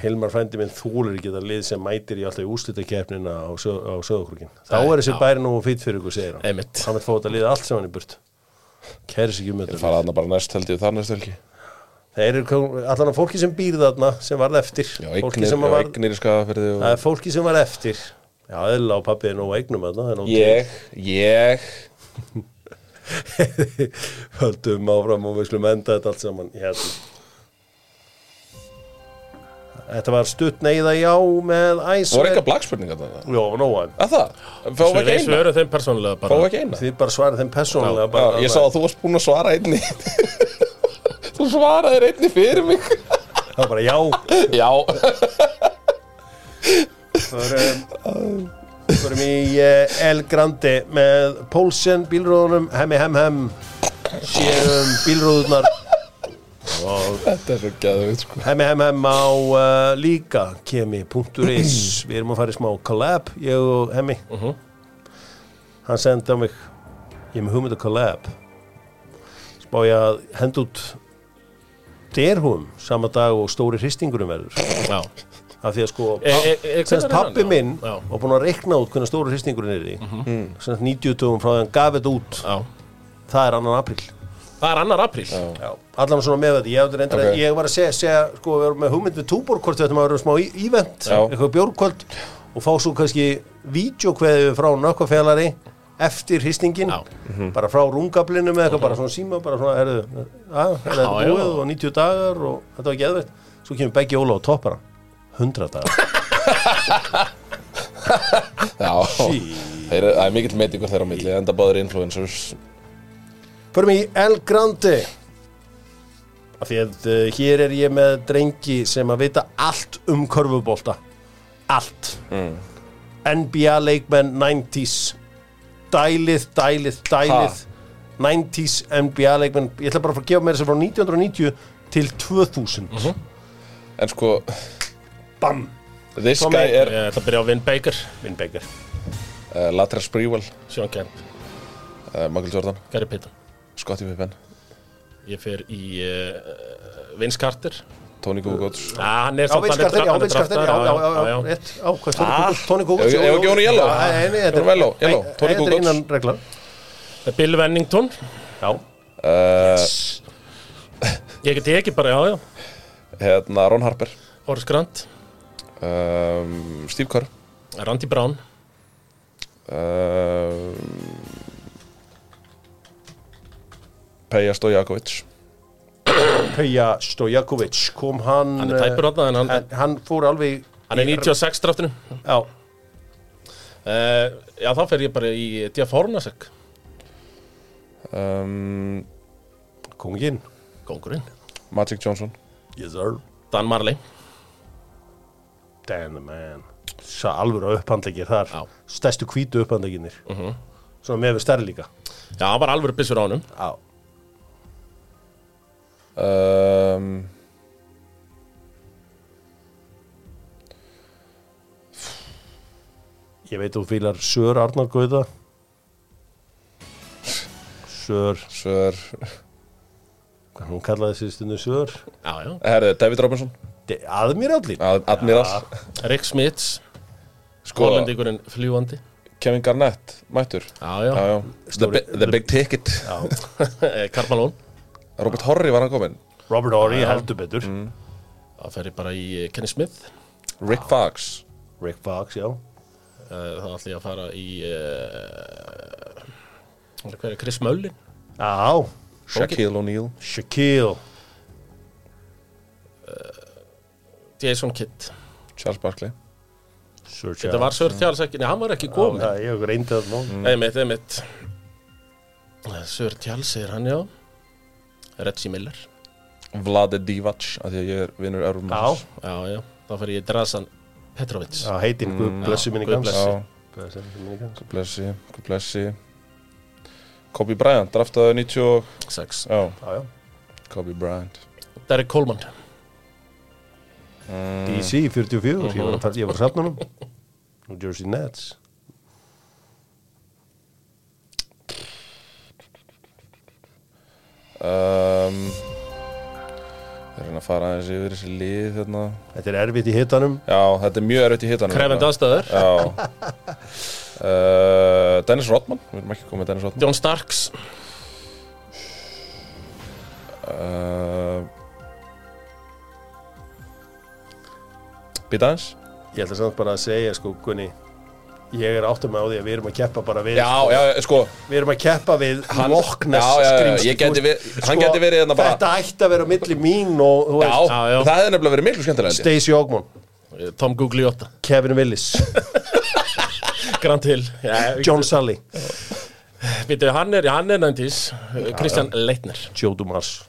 Hilmar frændi minn þúlir ekki þetta lið sem mætir í alltaf í úslitakeppnina á, söð, á söðukrúkin þá er þessi bæri nú fýtt fyrir ykkur segir hann. Hann vil þetta lið allt sem hann í burt. Kæri sig um Ég þetta það er allan að fólki sem býr þarna sem varð eftir Já, fólki eignir, sem já, var, það og... er fólki sem var eftir já, eðla á pappi er nú á eignum þarna, það er. Ég, ég höldum áfram og við skulum enda þetta allt saman hérna. Þetta var stutt neyða já með æs voru eitthvað blagspurningar þarna Jó, nóa Að það? Við Við ekki eina? svörum þeim persónulega bara við ekki eina? Þið bara svarið þeim persónulega Já, bara, ég sá að þú varst búin að svara einni Þú svaraðir einni fyrir mig. Það var bara já. Já. Förum, förum í uh, El Grande með Pólsen bílróðunum Hemmi hem hem Séum bílróðunar Þetta er svo gæðugt sko. Hemmi hem hem á uh, líka kemi.is Við erum að fara í smá collab Ég og Hemmi. Hann sendi á mig Ég er með hugmynda collab Spá ég að henda út derhúum sama dag og stóri hristingurum verður? Já. Af því að sko E- e- e- pappi hann? minn Já. var búin að reikna út hvernig stóru hristingurinn er í. Semst 90 tugum frá því að hann gaf þetta út. Já. Það er annan april Það er annar apríl. Já, allan svona með þetta, ég, átti reyndar að- Ok. ég var að segja, segja, sko, við erum með hugmynd við túbor hvort við ættum að vera smá ívent, eitthvað bjórkvöld og fá svo kannski vídeokveðu frá nökkafélari eftir hristingin, Já. bara frá rungablinum eða eitthvað, bara svona síma, bara svona, er þetta búið og 90 dagar og þetta var geðveitt, svo kemur Beggi Óla og toppara, 100 dagar. Já, þeir, það er mikill metingur þeirra á milli enda báður influencers. Förum í El Grande. Af því að uh, hér er ég með drengi sem að vita allt um körfubólta allt. NBA leikmenn 90s dælið, dælið, dælið. 90s NBA leikmenn. Ég ætla bara að fara að gefa mér þessi frá 1990 til 2000 En sko, Bam, this Tommy, guy er Ég ætla að byrja á Vin Baker. Vin Baker. Uh, Latrell Sprewell. Sean Kemp, uh, Michael Jordan, Gary Payton. Scottie Pippen. Ég fer í uh, Vince Carter Tony Kukoc. Ah, Hann er Já, samt- Vince hann er Carter, dra- já, hann er Vince Carter, já, draftaður, já, já, já, rétt, á, hvað, Tony Ah, Kukoc, Tony Kukoc ef- ef ekki honum yellow? Nei, nei, þetta Honum yellow, yellow, Nei, Tony er Kukoc. Bill Wennington. Já, uh, Ég get ekki bara, já, já. Hérna, Ron Harper. Horace Grant, um, Steve Kerr. Randy Brown. Um, Peja Stojakovic Peja Stojakovic kom hann Hann er tæpur þarna, en hann- en hann fór alveg Hann er 96 draftinu. Já, uh, Já, þá fer ég bara í Diaf Hornasek um, kongin. Kongurinn. Magic Johnson. Yes sir. Dan Marley. Damn the man. Sá alveg upphandlegir þar. Já. stærstu hvítu upphandleginir svona með við stærri líka. Já, hann var alveg byssur á honum. Já. Um, ég veit þú fílar Sör Arnar Gauða Sör. Sör. Hvað hún kallaði stundu Sör? Já, já. Herðu, David Robinson aðmýrallin Ad- Admiral Rick Smits. Sko, Hollendingurinn fljúandi Kevin Garnett, mættur. Já, já, já, já. The, the Big Ticket. Karmalón Robert Horry var hann komin Robert Horry heldur betur. Þá fer ég bara í eh, Kenny Smith. Rick Fox. Rick Fox, já. Uh, þá ætlum ég að fara í uh, hver er Chris Mullin? Já, Shaquille O'Neal. Shaquille. Jason Kidd. Charles Barkley. Sir þetta var Sör Tjáls ekki, nei hann var ekki það, ég hef reyndið það nú einmitt, einmitt Sör Tjáls er hann já Reggie Miller. Vlade Divac af því að ég er vinnur Örfum já, já, já, þá fer ég Drasan Petrovic. Já, heitin Guð blessi minni Guð gans. blessi. Minni gans. Guð blessi, Guð blessi. Kobe Bryant, draftaði 90 og- 6 Já, já, Kobe Bryant. Derek Coleman. DC 44, ég var að fara- ég var að safna honum. New Jersey Nets um, Það er hann að fara aðeins yfir þessi lið hérna. Þetta er erfitt í hitanum. Já, þetta er mjög erfitt í hitanum Krefend aðstöður Já. Uh, Dennis Rodman Við erum ekki komið með Dennis Rodman. John Starks. Uh, Býta aðeins. Ég ætla samt bara að segja sko Gunni Ég er áttum með á því að við erum að keppa bara við Já, já, sko. Við erum að keppa við Hann- Loch Ness Já, já, já, skrímsli, ég gæti þú veist. við- hann gæti verið hérna bara- Þetta ætti að vera á milli mín og þú Já, veist, Já, já. það hefði nefnilega verið miklu skemmtilega held ég. Stacey Ogmon, Tom Gugliotta. Kevin Willis. Grant Hill. Já, John Sully, Býtu, hann er, hann er 90s Kristján Leitner. Joe Dumas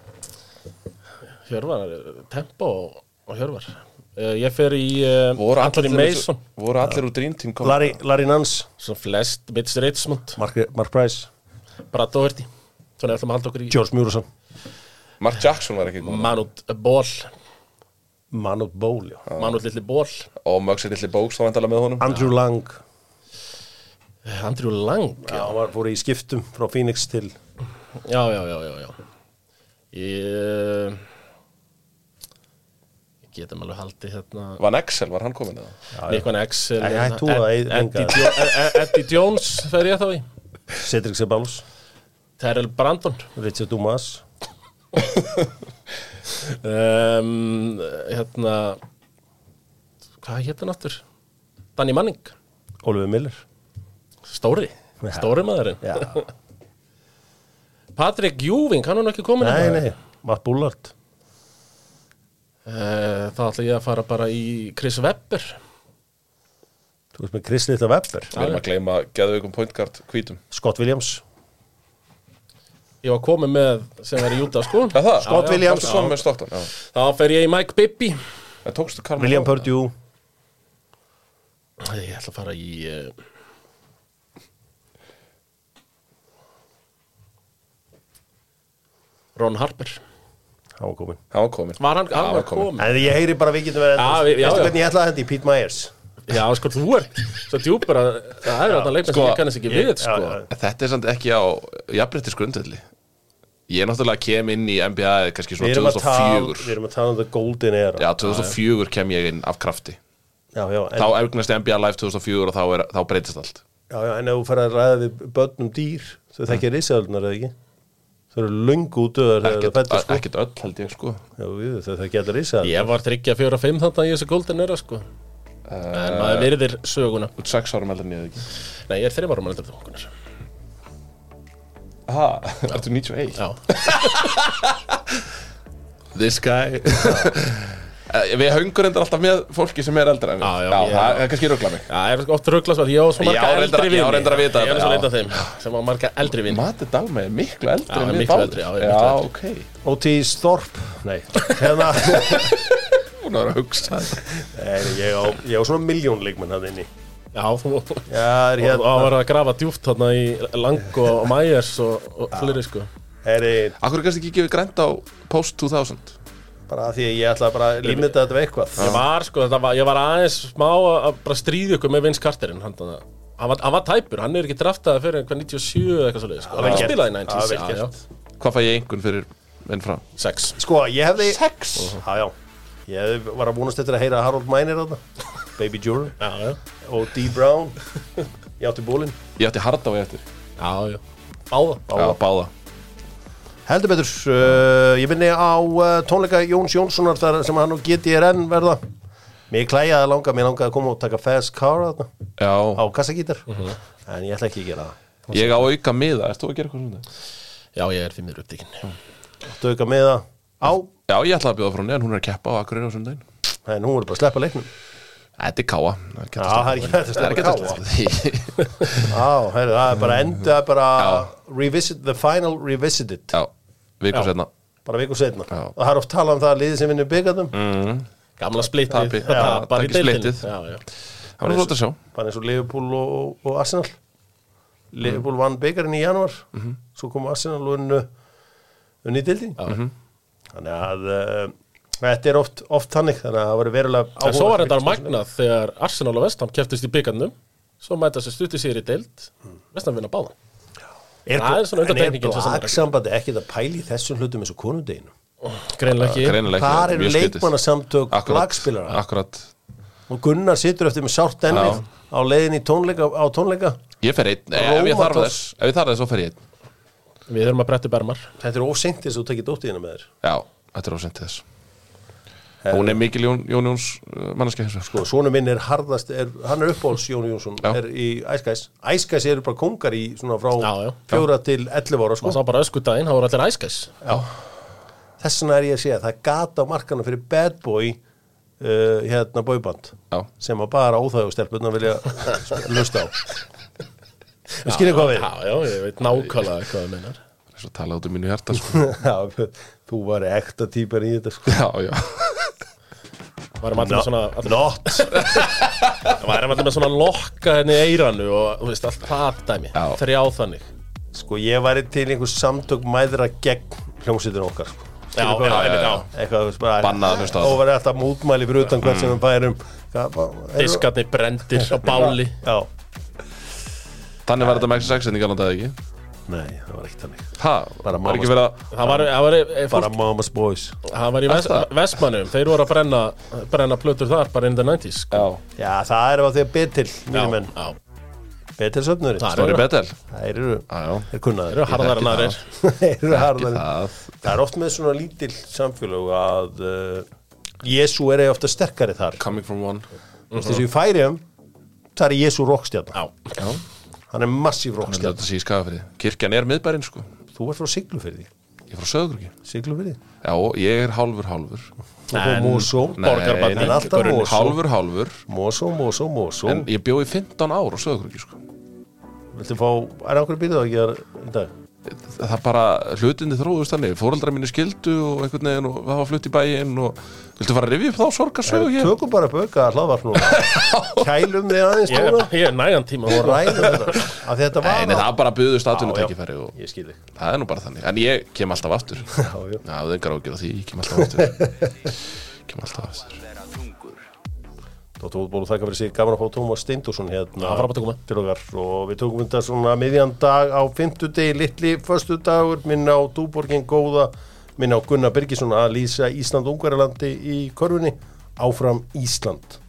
Hjörvar, Tempo og, Hjörvar Ég fer í uh, Voru Anthony allir- Mason. Voru allir úr Dream Team? Larry, Larry Nance, Svo flest, Mitch Richmond. Mark, Mark Price. Brad Doherty. Svona ætlum að halda okkur í George Murison, Mark Jackson var ekki komið Manút Ból Manut Bowl já. Manút Lilli Ból Og Mögsi Lilli Bóks þá vandalega með honum. Andrew Lang. Andrew Lang Já, hann var fór í skiptum frá Phoenix til Já, já, já, já, já. Ég uh, Ég getum alveg haldið hérna. Van Excel, var hann komin eða? Nikon Excel hérna, Eddie, jo Eddie Jones fer ég þá í. Cedric Ceballos, Terrell Brandon. Richard Dumas. Um, Hérna Hvað hétt hann aftur? Danny Manning. Oliver Miller. Stóri, stóri maðurinn. Já, Patrick Júving, hann er ekki komin nei, hérna? nei, Matt Bullard Þá ætla ég að fara bara í Chris Webber. Þú veist með Chris Little Webber. Við erum að gleyma geðveikum pointguard hvítum. Scott Williams. Ég var komið með sem er í Júta sko. Já, það? Scott Já, já, Williams. Með Stockton, já. Þá fer ég í Mike Bibby. William? Purdue. Ég ætla að fara í uh, Ron Harper Hann var komin Hann var komin Var hann, hann var komin En ég heyri bara við getum verið Já, við- já, Veistu já. hvernig ég ætlaði að hendi? Pete Myers? Já, sko, þú ert svo djúpur að það er þarna leikmenn sem Sko, ég kannast ekki við, sko. Já. Þetta er samt ekki á jafnbrettis grundvelli Ég er náttúrulega kem inn í NBA kannski Við svona erum að tala 2004 Við erum að tala um the golden era. Já, 2004 kem ég inn af krafti. Já, já, en, Þá eignast ég NBA Live 2004 og þá, er, þá breytist allt. Já, já, en ef þú fer að ræða við börnum dýr Þau þekkja risaðlunar eða ekki Þau eru löngu útöðar Ekkert það sko. ekkert öll held ég sko. Já, við, þau þekkja allir risaðlunar Ég var tryggja fjóra fimm þarna í þessu golden era, sko. En maður virðir söguna. Út sex árum heldur en ég ekki? Nei, ég er þreim árum að leta það Aha, ertu 98? Já, This guy. Eh, Við höngur endur alltaf með fólki sem er eldra en við. Já, já, já það er kannski ruggla mig. Já, ég er oft rugglast Ég á svo marga eldri ég á vini. reyndar að vita Ég er svo já. leita þeim sem á marga eldri vini. Mati Dalma er miklu eldri Já, en við miklu eldri, já, ég er já miklu ok. Otis Thorpe Nei, hérna Hún er að hugsa. Nei, ég á, ég á svona miljón leikmenn hann inni. Já, þú Já, er Og hérna að að grafa djúpt þarna í Lang og Myers og, og fleiri, sko. Er Akkur kannski ekki gefið grænt á post 2000 bara því að ég ætla bara að limita þetta við eitthvað Ég var, sko, þetta var, ég var aðeins smá að bara stríða ykkur með Vince Carterinn hann, hann, hann, var, hann var tæpur, hann er ekki draftað fyrir einhver 97 eða eitthvað svo sko. hann var gert. spilaði í Já, 90s vel já, gert. já. Hvað fæ ég einhvern fyrir minn frá? Sex Sko, ég hefði Sex? Já, já Ég hefði- var að vonast eftir að heyra Harold Miner þarna Baby Jordan Já, já, og D. Brown Ég átti bólinn Ég átti harda á eftir já, já Báða Já, báða Heldur betur, uh, ég minni á uh, tónleika Jóns Jónssonar þar sem hann og GTRN verða. Mér klæjaði að langa, mér langaði að koma og taka Fast Car þarna. Á Já, kassagítar. Mhm. En ég ætla ekki að gera það. Ég á auka miða Erst þú að gera eitthvað svona? Já, ég er því miður upptíkin Þú auka með það á? Já, ég ætla að bjóða frá henni en hún er að keppa á Akureyri á sundaginn En hún voru bara að sleppa leiknum Þetta er káa. Það er ekki hægt það er bara enda bara the final revisited Já, viku Já. setna bara viku setna Já. og það er oft talað um það að liðið sem vinnur byggandum mm. Gamla splittið. Tapar í splittið. Það var flott að sjá. Bara eins og Liverpool og, og, og Arsenal. Liverpool vann byggarinn í januar svo kom Arsenal og unnu unni í dildin Já. þannig að uh, þetta er oft, oft þannig þannig að það var verulega En svo var þetta magnað þegar Arsenal og Vestham keftist í byggarnum Svo mæta sér stutti sér í deild Vestham vinna báða er, það er svona en er ekki. blagsambandi ekkert að pæli í þessum hlutum eins og konundeginu Greinlega ekki. Ekki, Hvar eru leikmannasamtök Akkurat, blagspilara? Akkurat. Og Gunnar situr eftir með sárt ennið á leiðin í tónleika, á tónleika. Ég fer einn, Nei, ef ég þarf þess Ef ég þarf þess, svo fer ég einn. Við þurfum að bretti bermar þetta er óseint þess að þú tekir dóttíðina með þér. Já, þetta er ásend til þess Hún er mikil Jón, Jón Jóns uh, hins vegar og svona minn er harðast er, hann er uppáhalds Jón Jónsson Já. er í Æskæs Æskæs eru bara kongar í svona frá Já, já. fjóra til 11 ára sko. Og sá bara öskudaginn, það voru allir æskæs þess vegna er ég að segja það er gata á markana fyrir bad boy uh, hérna boyband Já, sem að bara óþægu stelpunna vilja lusta á við skiljum hvað við Já, já, ég veit nákvæmlega hvað það meinar þess að tala út um mínu hjarta sko. Já, þú var ekta típar í þetta sko. Já, já Varum allir með svona allir, not. Varum allir með svona lokka henni í eiranu og þú veist, allt það dæmi. Já. Þrjá þannig. Sko ég væri til einhver samtök mæðra gegn hljómsýttin okkar sko. Já, já, já, já. eitthvað þú veist, bara það. og verið alltaf mútmæli fyrir utan hvert sem við bara- eru- Diskarnir brendir á báli. Já, Þannig var þetta með X6 en ég gana þetta ekki nei, það var ekki þannig. Ha, Bara var ekki mamma- verið að Það var, það var, eh, bara fólk, mama's boys. Það var í vest? Vestmannum Þeir voru að brenna, brenna plötur þar bara in the 90s sko. Já, já, það er að því að byrð til Já, mínum menn. já. Betur söfnurinn Það Stóri Betel Það eru, Já, já. Kunnaður Þeir eru harðar en aðrir. Þeir eru harðari það. Það er oft með svona lítil samfélög að uh, Jésu er ofta sterkari þar. Coming from one. Þú veist þessu í færiðum það er Jésu rockstjarn Já, Já Hann er massíf rockstjarn þetta sé í skafafrið Kirkjan er miðbærin sko. Þú ert frá Siglufyrði Ég er frá Söðurki Siglufyrði Já, ég er hálfur hálfur. Og Mosó? Nei, Borgarbarn En alltaf Mosó. Hálfur hálfur. Mosó, Mosó, Mosó. En ég bjó í 15 ár á Söðurki sko. Viltu fá, er okkur býrðu að gera í dag? Það bara, hlutinni þróðust þannig. Fóreldrar mínu skildu og einhvern veginn og það var flutt í bæinn og Viltu fara að rifja upp þá sorgarsögu hér? Tökum bara upp auka hlaðvarp núna. Kælum þig aðeins ég núna ég er nægan tíma og ræðum þetta Af því þetta var Nei, nei, það bara buðust Já, atvinnutækifæri og Ég skil þig. það er nú bara þannig. En ég kem alltaf aftur. Já, Já, já. það er engar ágjör á því, ég kem alltaf aftur. Kem alltaf aftur. Dóttur útbólu þakka fyrir sig. Gaman að fá Tómas Steindússon hérna Já, frábært að koma. til okkar. Og við tókum þetta svona miðjan dag á fimmtudegi, litli föstudagur. Minna á Dúborgin góða minna á Gunnar Birgisson að lýsa Ísland Ungverjalandi í korfunni áfram Ísland